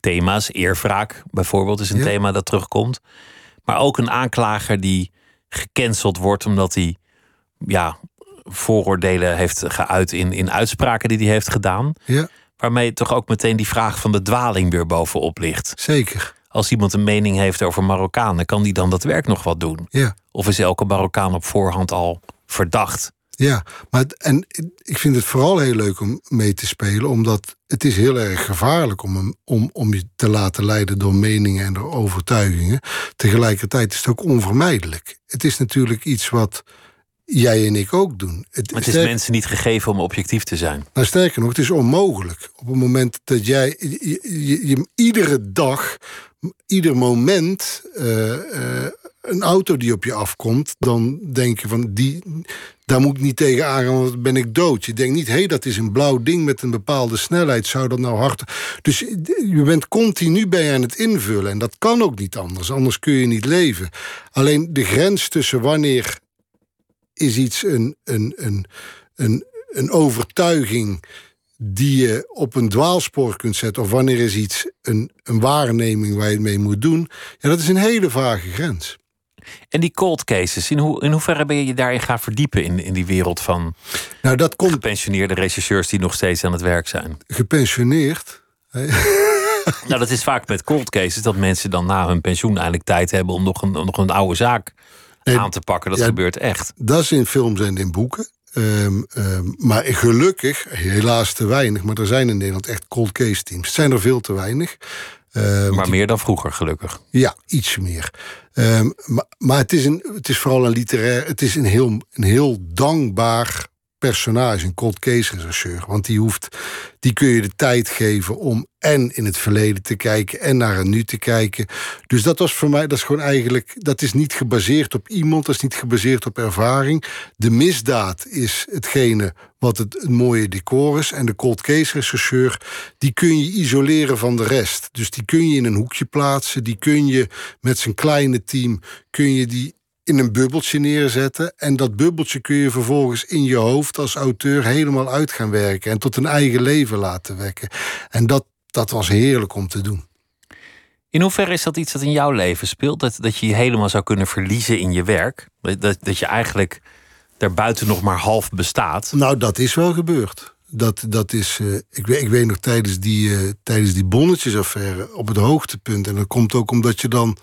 thema's. Eerwraak bijvoorbeeld is een thema dat terugkomt. Maar ook een aanklager die gecanceld wordt omdat hij ja, vooroordelen heeft geuit in, in uitspraken die hij heeft gedaan. Ja. Waarmee toch ook meteen die vraag van de dwaling weer bovenop ligt. Zeker. als iemand een mening heeft over Marokkanen, kan die dan dat werk nog wat doen? Ja. Of is elke Marokkaan op voorhand al verdacht? Ja, maar en ik vind het vooral heel leuk om mee te spelen, omdat het is heel erg gevaarlijk om, om, om je te laten leiden door meningen en door overtuigingen. Tegelijkertijd is het ook onvermijdelijk. Het is natuurlijk iets wat jij en ik ook doen. Het, maar het is mensen niet gegeven om objectief te zijn. Nou, sterker nog, het is onmogelijk. Op het moment dat jij je, je, iedere dag, ieder moment uh, uh, een auto die op je afkomt, dan denk je van die, daar moet ik niet tegen aangaan, want dan ben ik dood. Je denkt niet, hé, hey, dat is een blauw ding met een bepaalde snelheid, zou dat nou hard. Dus je bent continu bij aan het invullen en dat kan ook niet anders, anders kun je niet leven. Alleen de grens tussen wanneer is iets een, een, een, een, een overtuiging die je op een dwaalspoor kunt zetten, of wanneer is iets een, een waarneming waar je het mee moet doen, ja, dat is een hele vage grens. En die cold cases, in, hoe, in hoeverre ben je je daarin gaan verdiepen in, in die wereld van nou, dat komt... gepensioneerde regisseurs die nog steeds aan het werk zijn? Gepensioneerd? [laughs] nou, dat is vaak met cold cases dat mensen dan na hun pensioen eigenlijk tijd hebben om nog een, nog een oude zaak aan te pakken. Dat gebeurt echt. Dat is in films en in boeken. Um, um, maar gelukkig, helaas te weinig, maar er zijn in Nederland echt cold case teams. Het zijn er veel te weinig. Um, maar meer dan vroeger, gelukkig. Ja, iets meer. Maar, maar het, is een, het is vooral een literair, het is een heel, een heel dankbaar personage, een cold case rechercheur. Want die, hoeft, die kun je de tijd geven om en in het verleden te kijken en naar een nu te kijken. Dus dat was voor mij, dat is gewoon eigenlijk, dat is niet gebaseerd op iemand, dat is niet gebaseerd op ervaring. De misdaad is hetgene wat het, het mooie decor is. En de cold case rechercheur, die kun je isoleren van de rest. Dus die kun je in een hoekje plaatsen, die kun je met zijn kleine team, kun je die in een bubbeltje neerzetten. En dat bubbeltje kun je vervolgens in je hoofd als auteur helemaal uit gaan werken. En tot een eigen leven laten wekken. En dat, dat was heerlijk om te doen. In hoeverre is dat iets dat in jouw leven speelt? Dat, dat je je helemaal zou kunnen verliezen in je werk? Dat, dat je eigenlijk daarbuiten nog maar half bestaat? Nou, dat is wel gebeurd. Dat, dat is, uh, ik, weet, ik weet nog tijdens die, uh, tijdens die bonnetjesaffaire op het hoogtepunt. En dat komt ook omdat je dan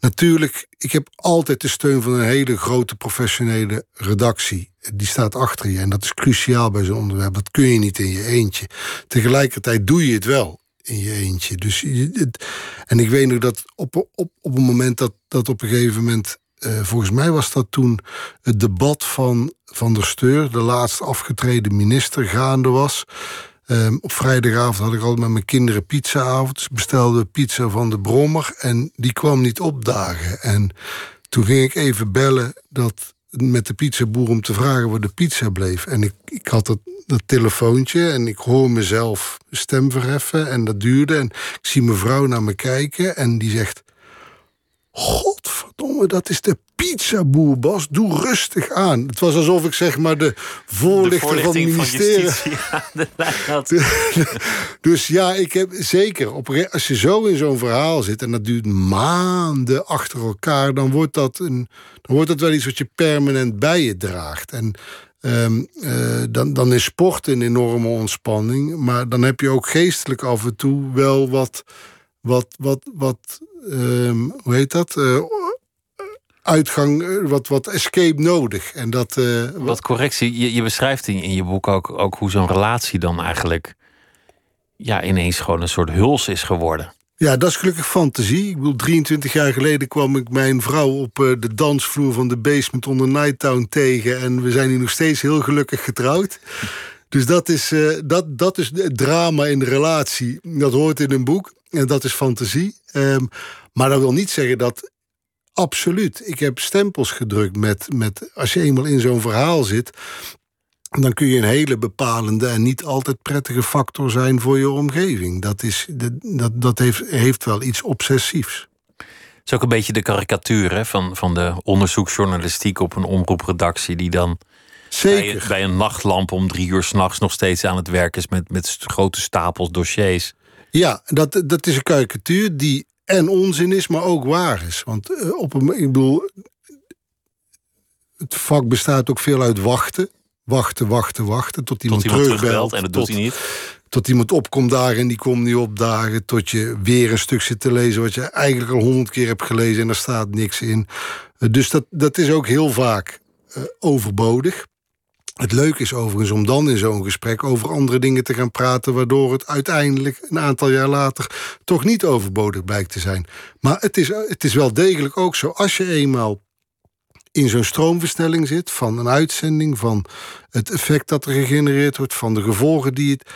natuurlijk. Ik heb altijd de steun van een hele grote professionele redactie. Die staat achter je. En dat is cruciaal bij zo'n onderwerp. Dat kun je niet in je eentje. Tegelijkertijd doe je het wel in je eentje. Dus en ik weet nog dat op, op, op een moment dat, dat op een gegeven moment uh, volgens mij was dat toen het debat van Van der Steur, de laatst afgetreden minister, gaande was. Um, op vrijdagavond had ik al met mijn kinderen pizzaavond. Dus bestelden pizza van de Brommer en die kwam niet opdagen. En toen ging ik even bellen dat, met de pizzaboer om te vragen waar de pizza bleef. En ik, ik had dat, dat telefoontje en ik hoor mezelf stem verheffen en dat duurde. En ik zie mijn vrouw naar me kijken en die zegt... Godverdomme, dat is de pizzaboer, Bas. Doe rustig aan. Het was alsof ik zeg maar de voorlichter van het ministerie... Van [laughs] [laughs] dus ja, ik heb zeker... Op, als je zo in zo'n verhaal zit en dat duurt maanden achter elkaar... dan wordt dat, een, dan wordt dat wel iets wat je permanent bij je draagt. En Um, uh, dan, dan is sport een enorme ontspanning. Maar dan heb je ook geestelijk af en toe wel wat, wat, wat, wat um, hoe heet dat? Uh, uitgang, eh, wat, wat escape nodig. En dat, uh, wat... wat correctie, je, je beschrijft in, in je boek ook, ook hoe zo'n relatie dan eigenlijk ja, ineens gewoon een soort huls is geworden. Ja, dat is gelukkig fantasie. Ik bedoel, 23 jaar geleden kwam ik mijn vrouw op de dansvloer van de basement onder Nighttown tegen. En we zijn hier nog steeds heel gelukkig getrouwd. Dus dat is, uh, dat, dat is drama in de relatie. Dat hoort in een boek. En dat is fantasie. Um, maar dat wil niet zeggen dat. Absoluut. Ik heb stempels gedrukt met. met als je eenmaal in zo'n verhaal zit. Dan kun je een hele bepalende en niet altijd prettige factor zijn voor je omgeving. Dat, is, dat, dat heeft, heeft wel iets obsessiefs. Het is ook een beetje de karikatuur hè, van, van de onderzoeksjournalistiek op een omroepredactie, die dan Zeker. Bij, bij, een nachtlamp om drie uur s'nachts nog steeds aan het werk is met, met grote stapels dossiers. Ja, dat, dat is een karikatuur die en onzin is, maar ook waar is. Want uh, op een, ik bedoel, het vak bestaat ook veel uit wachten. wachten, wachten, wachten. Tot iemand, Tot iemand terugbelt. en dat doet tot, hij niet. tot iemand opkomt dagen en die komt niet opdagen. Tot je weer een stuk zit te lezen wat je eigenlijk al honderd keer hebt gelezen en er staat niks in. Eh, dus dat, dat is ook heel vaak eh, overbodig. Het leuke is overigens om dan in zo'n gesprek over andere dingen te gaan praten, waardoor het uiteindelijk een aantal jaar later toch niet overbodig blijkt te zijn. Maar het is, het is wel degelijk ook zo, als je eenmaal in zo'n stroomversnelling zit van een uitzending, van het effect dat er gegenereerd wordt, van de gevolgen die het.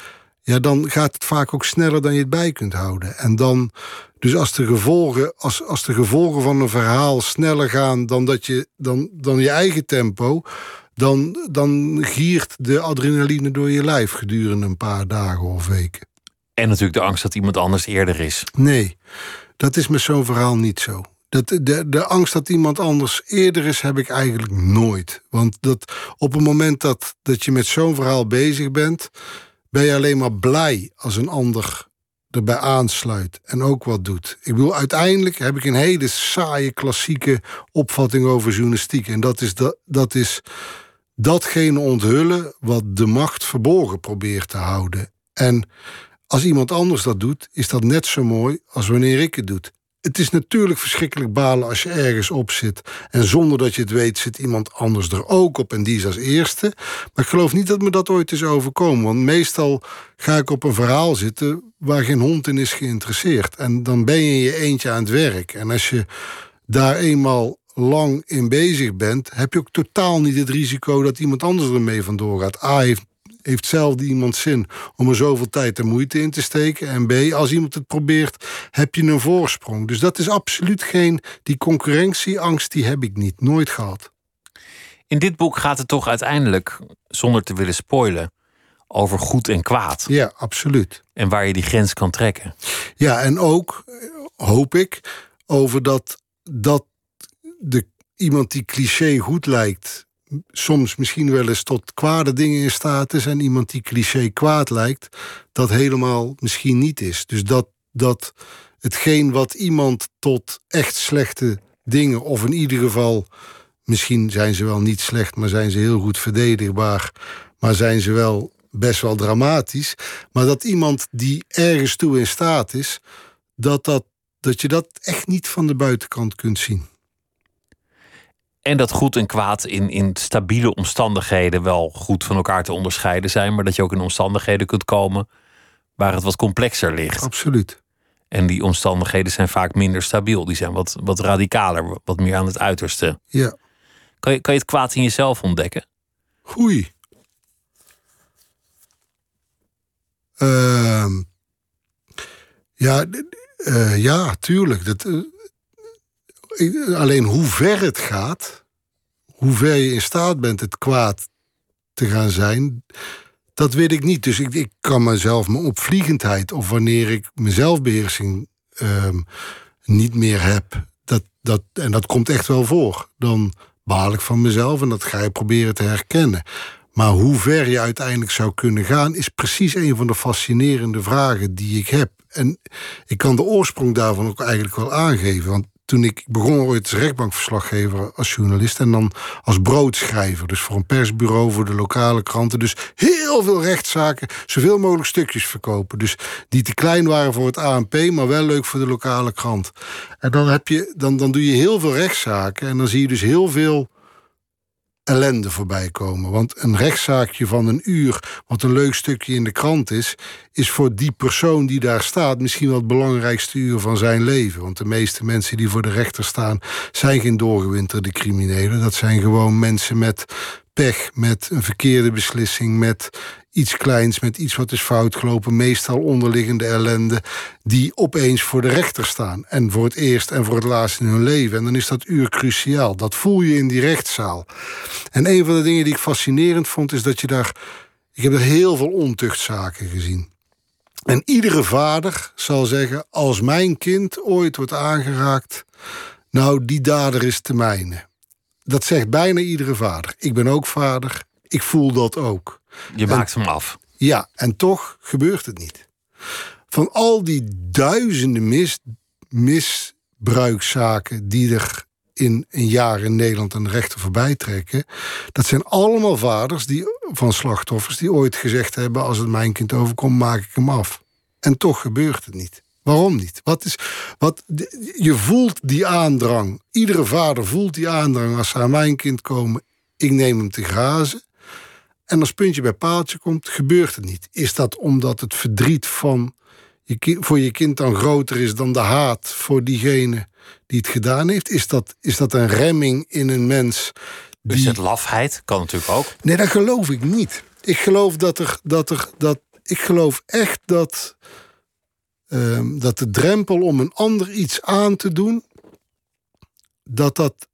Ja, dan gaat het vaak ook sneller dan je het bij kunt houden. En dan, dus als de gevolgen, als, als de gevolgen van een verhaal sneller gaan dan, dat je, dan, dan je eigen tempo, dan, dan giert de adrenaline door je lijf gedurende een paar dagen of weken. En natuurlijk de angst dat iemand anders eerder is. Nee, dat is met zo'n verhaal niet zo. Dat, de, de angst dat iemand anders eerder is, heb ik eigenlijk nooit. Want dat, op het moment dat, dat je met zo'n verhaal bezig bent, ben je alleen maar blij als een ander erbij aansluit en ook wat doet. Ik bedoel, uiteindelijk heb ik een hele saaie klassieke opvatting over journalistiek. En dat is, dat, dat is datgene onthullen wat de macht verborgen probeert te houden. En als iemand anders dat doet, is dat net zo mooi als wanneer ik het doe. Het is natuurlijk verschrikkelijk balen als je ergens op zit. En zonder dat je het weet, zit iemand anders er ook op. En die is als eerste. Maar ik geloof niet dat me dat ooit is overkomen. Want meestal ga ik op een verhaal zitten waar geen hond in is geïnteresseerd. En dan ben je in je eentje aan het werk. En als je daar eenmaal lang in bezig bent, heb je ook totaal niet het risico dat iemand anders ermee vandoor gaat. A heeft heeft zelf iemand zin om er zoveel tijd en moeite in te steken. En B, als iemand het probeert, heb je een voorsprong. Dus dat is absoluut geen. Die concurrentieangst, die heb ik niet, nooit gehad. In dit boek gaat het toch uiteindelijk, zonder te willen spoilen, over goed en kwaad. Ja, absoluut. En waar je die grens kan trekken. Ja, en ook, hoop ik, over dat, dat de, iemand die cliché goed lijkt, soms misschien wel eens tot kwade dingen in staat is en iemand die cliché kwaad lijkt, dat helemaal misschien niet is. Dus dat, dat hetgeen wat iemand tot echt slechte dingen, of in ieder geval, misschien zijn ze wel niet slecht, maar zijn ze heel goed verdedigbaar, maar zijn ze wel best wel dramatisch, maar dat iemand die ergens toe in staat is, dat, dat, dat je dat echt niet van de buitenkant kunt zien. En dat goed en kwaad in, in stabiele omstandigheden wel goed van elkaar te onderscheiden zijn, maar dat je ook in omstandigheden kunt komen waar het wat complexer ligt. Absoluut. En die omstandigheden zijn vaak minder stabiel. Die zijn wat, wat radicaler, wat meer aan het uiterste. Ja. Kan je, kan je het kwaad in jezelf ontdekken? Goeie. Uh, ja, uh, ja, tuurlijk. Dat, uh, alleen hoe ver het gaat, hoe ver je in staat bent het kwaad te gaan zijn, dat weet ik niet. Dus ik, ik kan mezelf, mijn opvliegendheid, of wanneer ik mijn zelfbeheersing ehm, niet meer heb, dat, dat, en dat komt echt wel voor, dan baal ik van mezelf en dat ga je proberen te herkennen. Maar hoe ver je uiteindelijk zou kunnen gaan, is precies een van de fascinerende vragen die ik heb. En ik kan de oorsprong daarvan ook eigenlijk wel aangeven. Want toen ik begon ooit als rechtbankverslaggever als journalist en dan als broodschrijver. Dus voor een persbureau, voor de lokale kranten. Dus heel veel rechtszaken, zoveel mogelijk stukjes verkopen. Dus die te klein waren voor het ANP, maar wel leuk voor de lokale krant. En dan, heb je, dan, dan doe je heel veel rechtszaken en dan zie je dus heel veel ellende voorbij komen. Want een rechtszaakje van een uur, wat een leuk stukje in de krant is, is voor die persoon die daar staat misschien wel het belangrijkste uur van zijn leven. Want de meeste mensen die voor de rechter staan, zijn geen doorgewinterde criminelen. Dat zijn gewoon mensen met pech, met een verkeerde beslissing, met iets kleins, met iets wat is fout gelopen, meestal onderliggende ellende, die opeens voor de rechter staan. En voor het eerst en voor het laatst in hun leven. En dan is dat uur cruciaal. Dat voel je in die rechtszaal. En een van de dingen die ik fascinerend vond, is dat je daar. Ik heb er heel veel ontuchtzaken gezien. En iedere vader zal zeggen: als mijn kind ooit wordt aangeraakt, nou, die dader is te mijne. Dat zegt bijna iedere vader. Ik ben ook vader. Ik voel dat ook. Je maakt en, hem af. Ja, en toch gebeurt het niet. Van al die duizenden mis, misbruikzaken die er in een jaar in Nederland aan de rechter voorbij trekken. Dat zijn allemaal vaders die, van slachtoffers die ooit gezegd hebben: als het mijn kind overkomt, maak ik hem af. En toch gebeurt het niet. Waarom niet? Wat is, wat, je voelt die aandrang. Iedere vader voelt die aandrang als ze aan mijn kind komen. Ik neem hem te grazen. En als puntje bij paaltje komt, gebeurt het niet. Is dat omdat het verdriet van je, voor je kind dan groter is dan de haat voor diegene die het gedaan heeft? Is dat, is dat een remming in een mens? Die... Is het lafheid? Kan natuurlijk ook. Nee, dat geloof ik niet. Ik geloof dat er. Dat er dat, ik geloof echt dat. Ehm, dat de drempel om een ander iets aan te doen. dat dat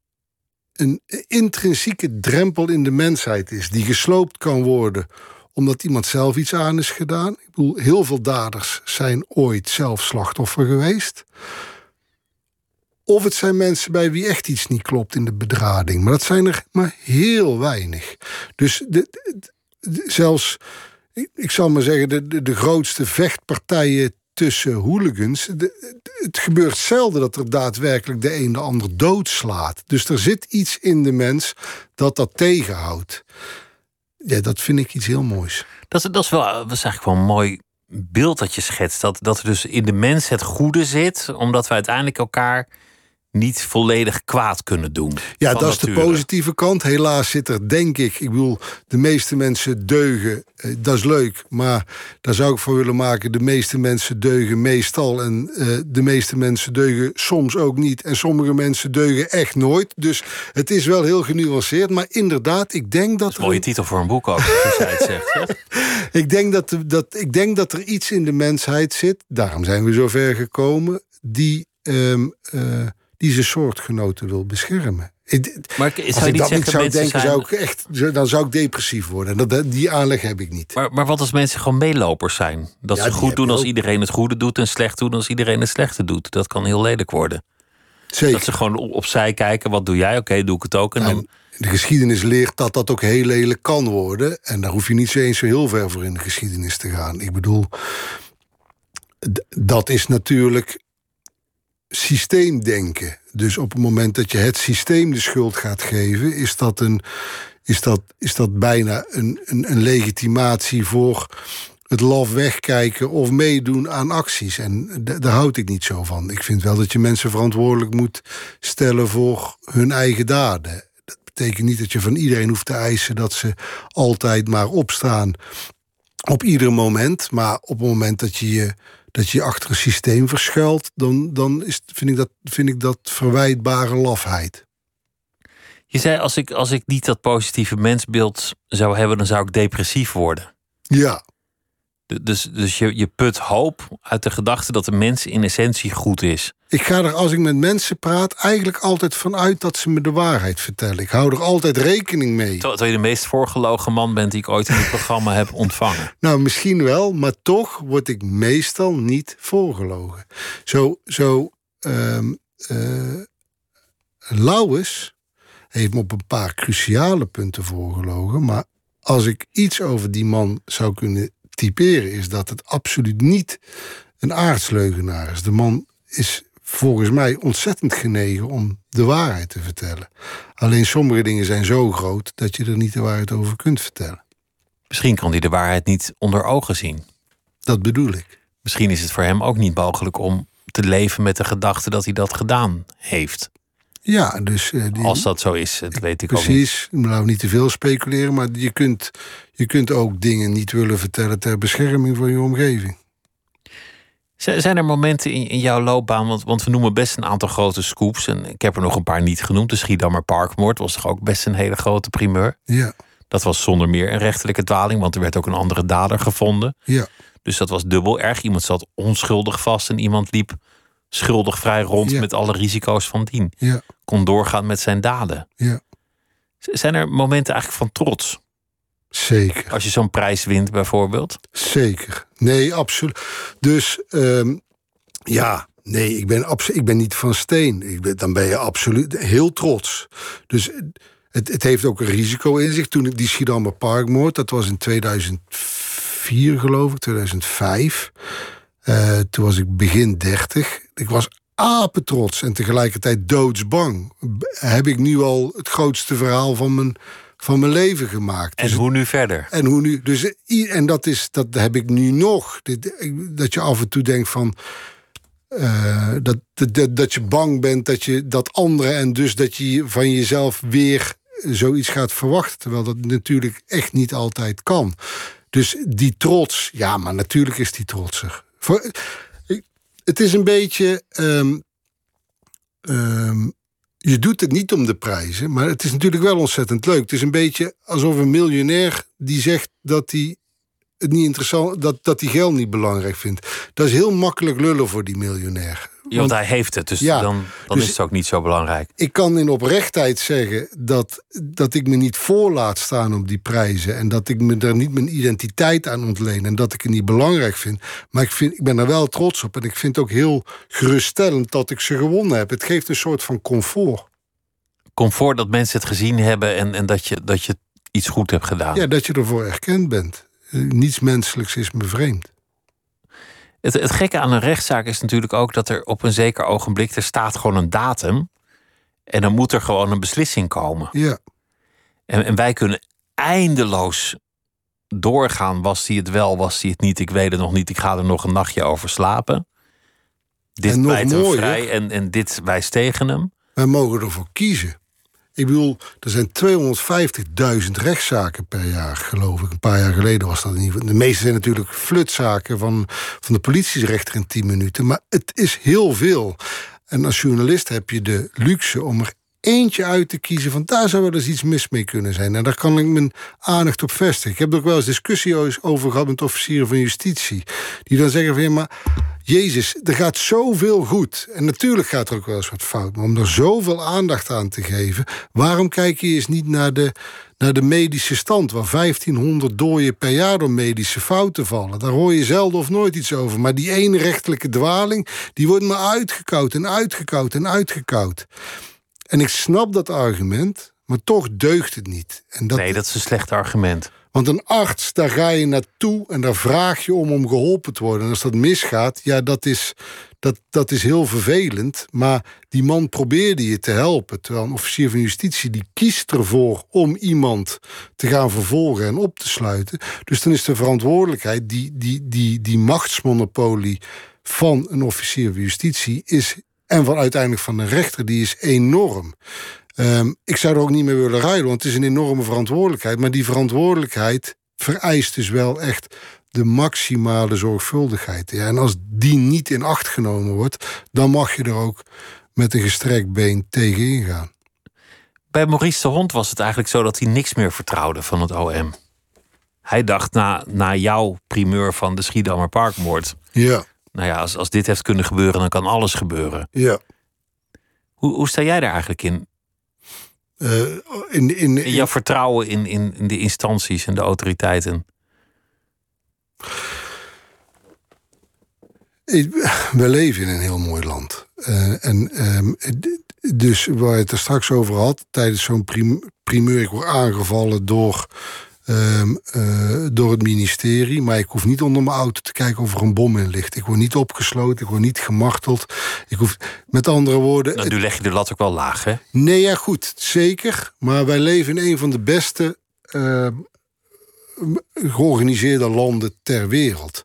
een intrinsieke drempel in de mensheid is. die gesloopt kan worden omdat iemand zelf iets aan is gedaan. Ik bedoel, heel veel daders zijn ooit zelf slachtoffer geweest. Of het zijn mensen bij wie echt iets niet klopt in de bedrading. Maar dat zijn er maar heel weinig. Dus de, zelfs, ik zal maar zeggen, de, de, grootste vechtpartijen tussen hooligans. het gebeurt zelden dat er daadwerkelijk de een de ander doodslaat. Dus er zit iets in de mens dat dat tegenhoudt. Ja, dat vind ik iets heel moois. Dat, is, dat, is, wel, dat is eigenlijk wel een mooi beeld dat je schetst. Dat, dat er dus in de mens het goede zit, omdat we uiteindelijk elkaar niet volledig kwaad kunnen doen. Ja, dat is de positieve kant. Helaas zit er, denk ik, ik bedoel, de meeste mensen deugen. Eh, dat is leuk, maar daar zou ik voor willen maken. De meeste mensen deugen meestal en eh, de meeste mensen deugen soms ook niet. En sommige mensen deugen echt nooit. Dus het is wel heel genuanceerd. Maar inderdaad, ik denk dat. Dat een mooie titel voor een boek ook, als het zegt. [laughs] ik, denk dat, dat, ik denk dat er iets in de mensheid zit. Daarom zijn we zo ver gekomen. Die. Um, die zijn soortgenoten wil beschermen. Maar Als ik dat niet zou denken, zou ik echt, dan zou ik depressief worden. Dat, die aanleg heb ik niet. Maar, maar wat als mensen gewoon meelopers zijn? Dat ze goed doen als iedereen het goede doet... en slecht doen als iedereen het slechte doet. Dat kan heel lelijk worden. Zeker. Dat ze gewoon opzij kijken, wat doe jij? Oké, doe ik het ook. En nou, dan... De geschiedenis leert dat dat ook heel lelijk kan worden. En daar hoef je niet zo eens zo heel ver voor in de geschiedenis te gaan. Ik bedoel, dat is natuurlijk systeemdenken. Dus op het moment dat je het systeem de schuld gaat geven, is dat, een, is dat, is dat bijna een, een, een legitimatie voor het laf wegkijken of meedoen aan acties. En daar houd ik niet zo van. Ik vind wel dat je mensen verantwoordelijk moet stellen voor hun eigen daden. Dat betekent niet dat je van iedereen hoeft te eisen dat ze altijd maar opstaan op ieder moment. Maar op het moment dat je je dat je achter een systeem verschuilt, dan, dan is, vind, ik dat, vind ik dat verwijtbare lafheid. Je zei, als ik, als ik niet dat positieve mensbeeld zou hebben, dan zou ik depressief worden. Ja. Dus, dus je, je put hoop uit de gedachte dat de mens in essentie goed is. Ik ga er, als ik met mensen praat, eigenlijk altijd vanuit dat ze me de waarheid vertellen. Ik hou er altijd rekening mee. Terwijl je de meest voorgelogen man bent die ik ooit in het programma heb ontvangen. [laughs] Nou, misschien wel, maar toch word ik meestal niet voorgelogen. Zo, zo um, uh, Lauwers heeft me op een paar cruciale punten voorgelogen. Maar als ik iets over die man zou kunnen typeren, is dat het absoluut niet een aardsleugenaar is. De man is volgens mij ontzettend genegen om de waarheid te vertellen. Alleen sommige dingen zijn zo groot dat je er niet de waarheid over kunt vertellen. Misschien kan hij de waarheid niet onder ogen zien. Dat bedoel ik. Misschien is het voor hem ook niet mogelijk om te leven met de gedachte dat hij dat gedaan heeft. Ja, dus. Uh, die, Als dat zo is, dat weet ik precies, ook niet. Precies, nou niet te veel speculeren, maar je kunt, je kunt ook dingen niet willen vertellen ter bescherming van je omgeving. Zijn er momenten in, in jouw loopbaan, want, want we noemen best een aantal grote scoops. En ik heb er nog een paar niet genoemd. De Schiedammer Parkmoord was toch ook best een hele grote primeur. Ja. Dat was zonder meer een rechterlijke dwaling, want er werd ook een andere dader gevonden. Ja. Dus dat was dubbel erg. Iemand zat onschuldig vast en iemand liep schuldig vrij rond met alle risico's van dien. Ja. Kon doorgaan met zijn daden. Ja. Zijn er momenten eigenlijk van trots? Zeker. Als je zo'n prijs wint, bijvoorbeeld? Zeker. Nee, absoluut. Dus um, ja, nee, ik ben, ik ben niet van steen. Ik ben, dan ben je absoluut heel trots. Dus het, het heeft ook een risico in zich. Toen ik die Schiedammer Parkmoord, dat was in 2004 geloof ik, 2005. Uh, toen was ik begin 30. Ik was apetrots en tegelijkertijd doodsbang. Heb ik nu al het grootste verhaal van mijn, van mijn leven gemaakt. En dus, hoe nu verder? En hoe nu? Dus, en dat, is, dat heb ik nu nog. Dat je af en toe denkt van. Uh, dat, dat, dat je bang bent dat je dat anderen en dus dat je van jezelf weer zoiets gaat verwachten. Terwijl dat natuurlijk echt niet altijd kan. Dus die trots, ja, maar natuurlijk is die trotser. Voor, het is een beetje. Um, um, je doet het niet om de prijzen, maar het is natuurlijk wel ontzettend leuk. Het is een beetje alsof een miljonair die zegt dat hij het niet interessant, dat, dat hij geld niet belangrijk vindt. Dat is heel makkelijk lullen voor die miljonair. Ja, want hij heeft het, dus ja, dan, dan dus is het ook niet zo belangrijk. Ik kan in oprechtheid zeggen dat, dat ik me niet voor laat staan op die prijzen. En dat ik me daar niet mijn identiteit aan ontleen. En dat ik het niet belangrijk vind. Maar ik, vind, ik ben er wel trots op. En ik vind het ook heel geruststellend dat ik ze gewonnen heb. Het geeft een soort van comfort. Comfort dat mensen het gezien hebben en, en dat, je, dat je iets goed hebt gedaan. Ja, dat je ervoor erkend bent. Niets menselijks is me vreemd. Het, het gekke aan een rechtszaak is natuurlijk ook dat er op een zeker ogenblik er staat gewoon een datum. En dan moet er gewoon een beslissing komen. Ja. En, en wij kunnen eindeloos doorgaan. Was hij het wel, was hij het niet? Ik weet het nog niet. Ik ga er nog een nachtje over slapen. Dit pleit hem vrij en, en dit wijst tegen hem. Wij mogen ervoor kiezen. Ik bedoel, er zijn 250.000 rechtszaken per jaar, geloof ik. Een paar jaar geleden was dat in ieder geval. De meeste zijn natuurlijk flutzaken van, van de politierechter in 10 minuten. Maar het is heel veel. En als journalist heb je de luxe om er eentje uit te kiezen van daar zou wel eens iets mis mee kunnen zijn. En daar kan ik mijn aandacht op vestigen. Ik heb er ook wel eens discussie over gehad met officieren van justitie. Die dan zeggen van ja, maar Jezus, er gaat zoveel goed. En natuurlijk gaat er ook wel eens wat fout. Maar om er zoveel aandacht aan te geven, waarom kijk je eens niet naar de, naar de medische stand, waar 1500 dooien per jaar door medische fouten vallen. Daar hoor je zelden of nooit iets over. Maar die ene rechtelijke dwaling, die wordt maar uitgekoud en uitgekoud en uitgekoud. En ik snap dat argument, maar toch deugt het niet. En dat, nee, dat is een slecht argument. Want een arts, daar ga je naartoe en daar vraag je om om geholpen te worden. En als dat misgaat, ja, dat is, dat, dat is heel vervelend. Maar die man probeerde je te helpen. Terwijl een officier van justitie die kiest ervoor om iemand te gaan vervolgen en op te sluiten. Dus dan is de verantwoordelijkheid, die, die, die, die machtsmonopolie van een officier van justitie is en van uiteindelijk van de rechter, die is enorm. Um, ik zou er ook niet mee willen ruilen, want het is een enorme verantwoordelijkheid. Maar die verantwoordelijkheid vereist dus wel echt de maximale zorgvuldigheid. Ja, en als die niet in acht genomen wordt, dan mag je er ook met een gestrekt been tegen ingaan. Bij Maurice de Hond was het eigenlijk zo dat hij niks meer vertrouwde van het OM. Hij dacht na, na jouw primeur van de Schiedammer Parkmoord. Ja nou ja, als, als dit heeft kunnen gebeuren, dan kan alles gebeuren. Ja. Hoe, hoe sta jij daar eigenlijk in? Uh, in, in, in, jouw vertrouwen in, in, in, de instanties en de autoriteiten? We leven in een heel mooi land. Uh, en uh, dus waar je het er straks over had, tijdens zo'n primeur, ik word aangevallen door Ehm, eh, door het ministerie. Maar ik hoef niet onder mijn auto te kijken of er een bom in ligt. Ik word niet opgesloten, ik word niet gemarteld. Ik hoef, met andere woorden. Nou, nu leg je de lat ook wel laag, hè? Nee, ja, goed, zeker. Maar wij leven in een van de beste uh, georganiseerde landen ter wereld.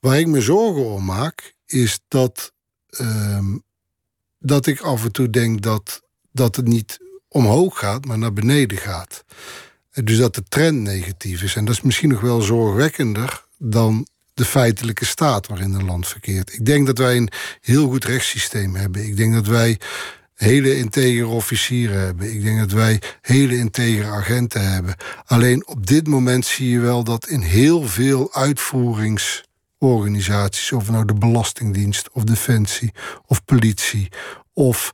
Waar ik me zorgen om maak, is dat, ehm, dat ik af en toe denk dat, dat het niet omhoog gaat, maar naar beneden gaat. Dus dat de trend negatief is. En dat is misschien nog wel zorgwekkender dan de feitelijke staat waarin een land verkeert. Ik denk dat wij een heel goed rechtssysteem hebben. Ik denk dat wij hele integere officieren hebben. Ik denk dat wij hele integere agenten hebben. Alleen op dit moment zie je wel dat in heel veel uitvoeringsorganisaties, of nou de Belastingdienst of Defensie of politie of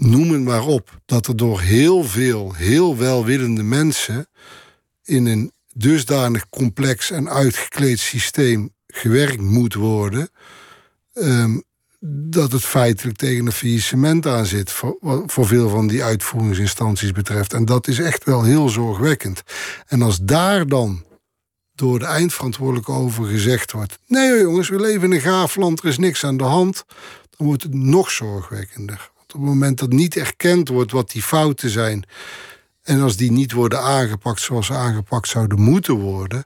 noem het maar op, dat er door heel veel, heel welwillende mensen in een dusdanig complex en uitgekleed systeem gewerkt moet worden, ehm, dat het feitelijk tegen een faillissement aan zit voor, voor veel van die uitvoeringsinstanties betreft. En dat is echt wel heel zorgwekkend. En als daar dan door de eindverantwoordelijke over gezegd wordt: nee jongens, we leven in een gaaf land, er is niks aan de hand dan wordt het nog zorgwekkender. Op het moment dat niet erkend wordt wat die fouten zijn. en als die niet worden aangepakt zoals ze aangepakt zouden moeten worden.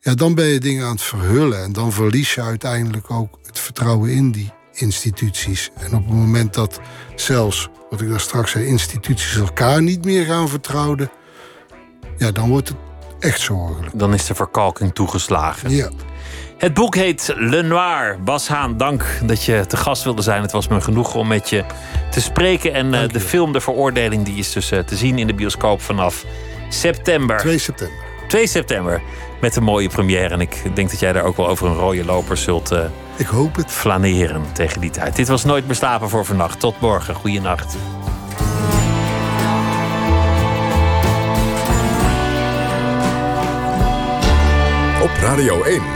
ja, dan ben je dingen aan het verhullen. En dan verlies je uiteindelijk ook het vertrouwen in die instituties. En op het moment dat zelfs, wat ik daar straks zei, instituties elkaar niet meer gaan vertrouwen. ja, dan wordt het echt zorgelijk. Dan is de verkalking toegeslagen. Ja. Het boek heet Le Noir. Bas Haan, dank dat je te gast wilde zijn. Het was me genoeg om met je te spreken. En uh, de film De Veroordeling die is dus uh, te zien in de bioscoop vanaf september. 2 september. 2 september. Met een mooie première. En ik denk dat jij daar ook wel over een rode loper zult uh, ik hoop het. flaneren tegen die tijd. Dit was Nooit meer slapen voor vannacht. Tot morgen. Goeienacht. Op Radio 1.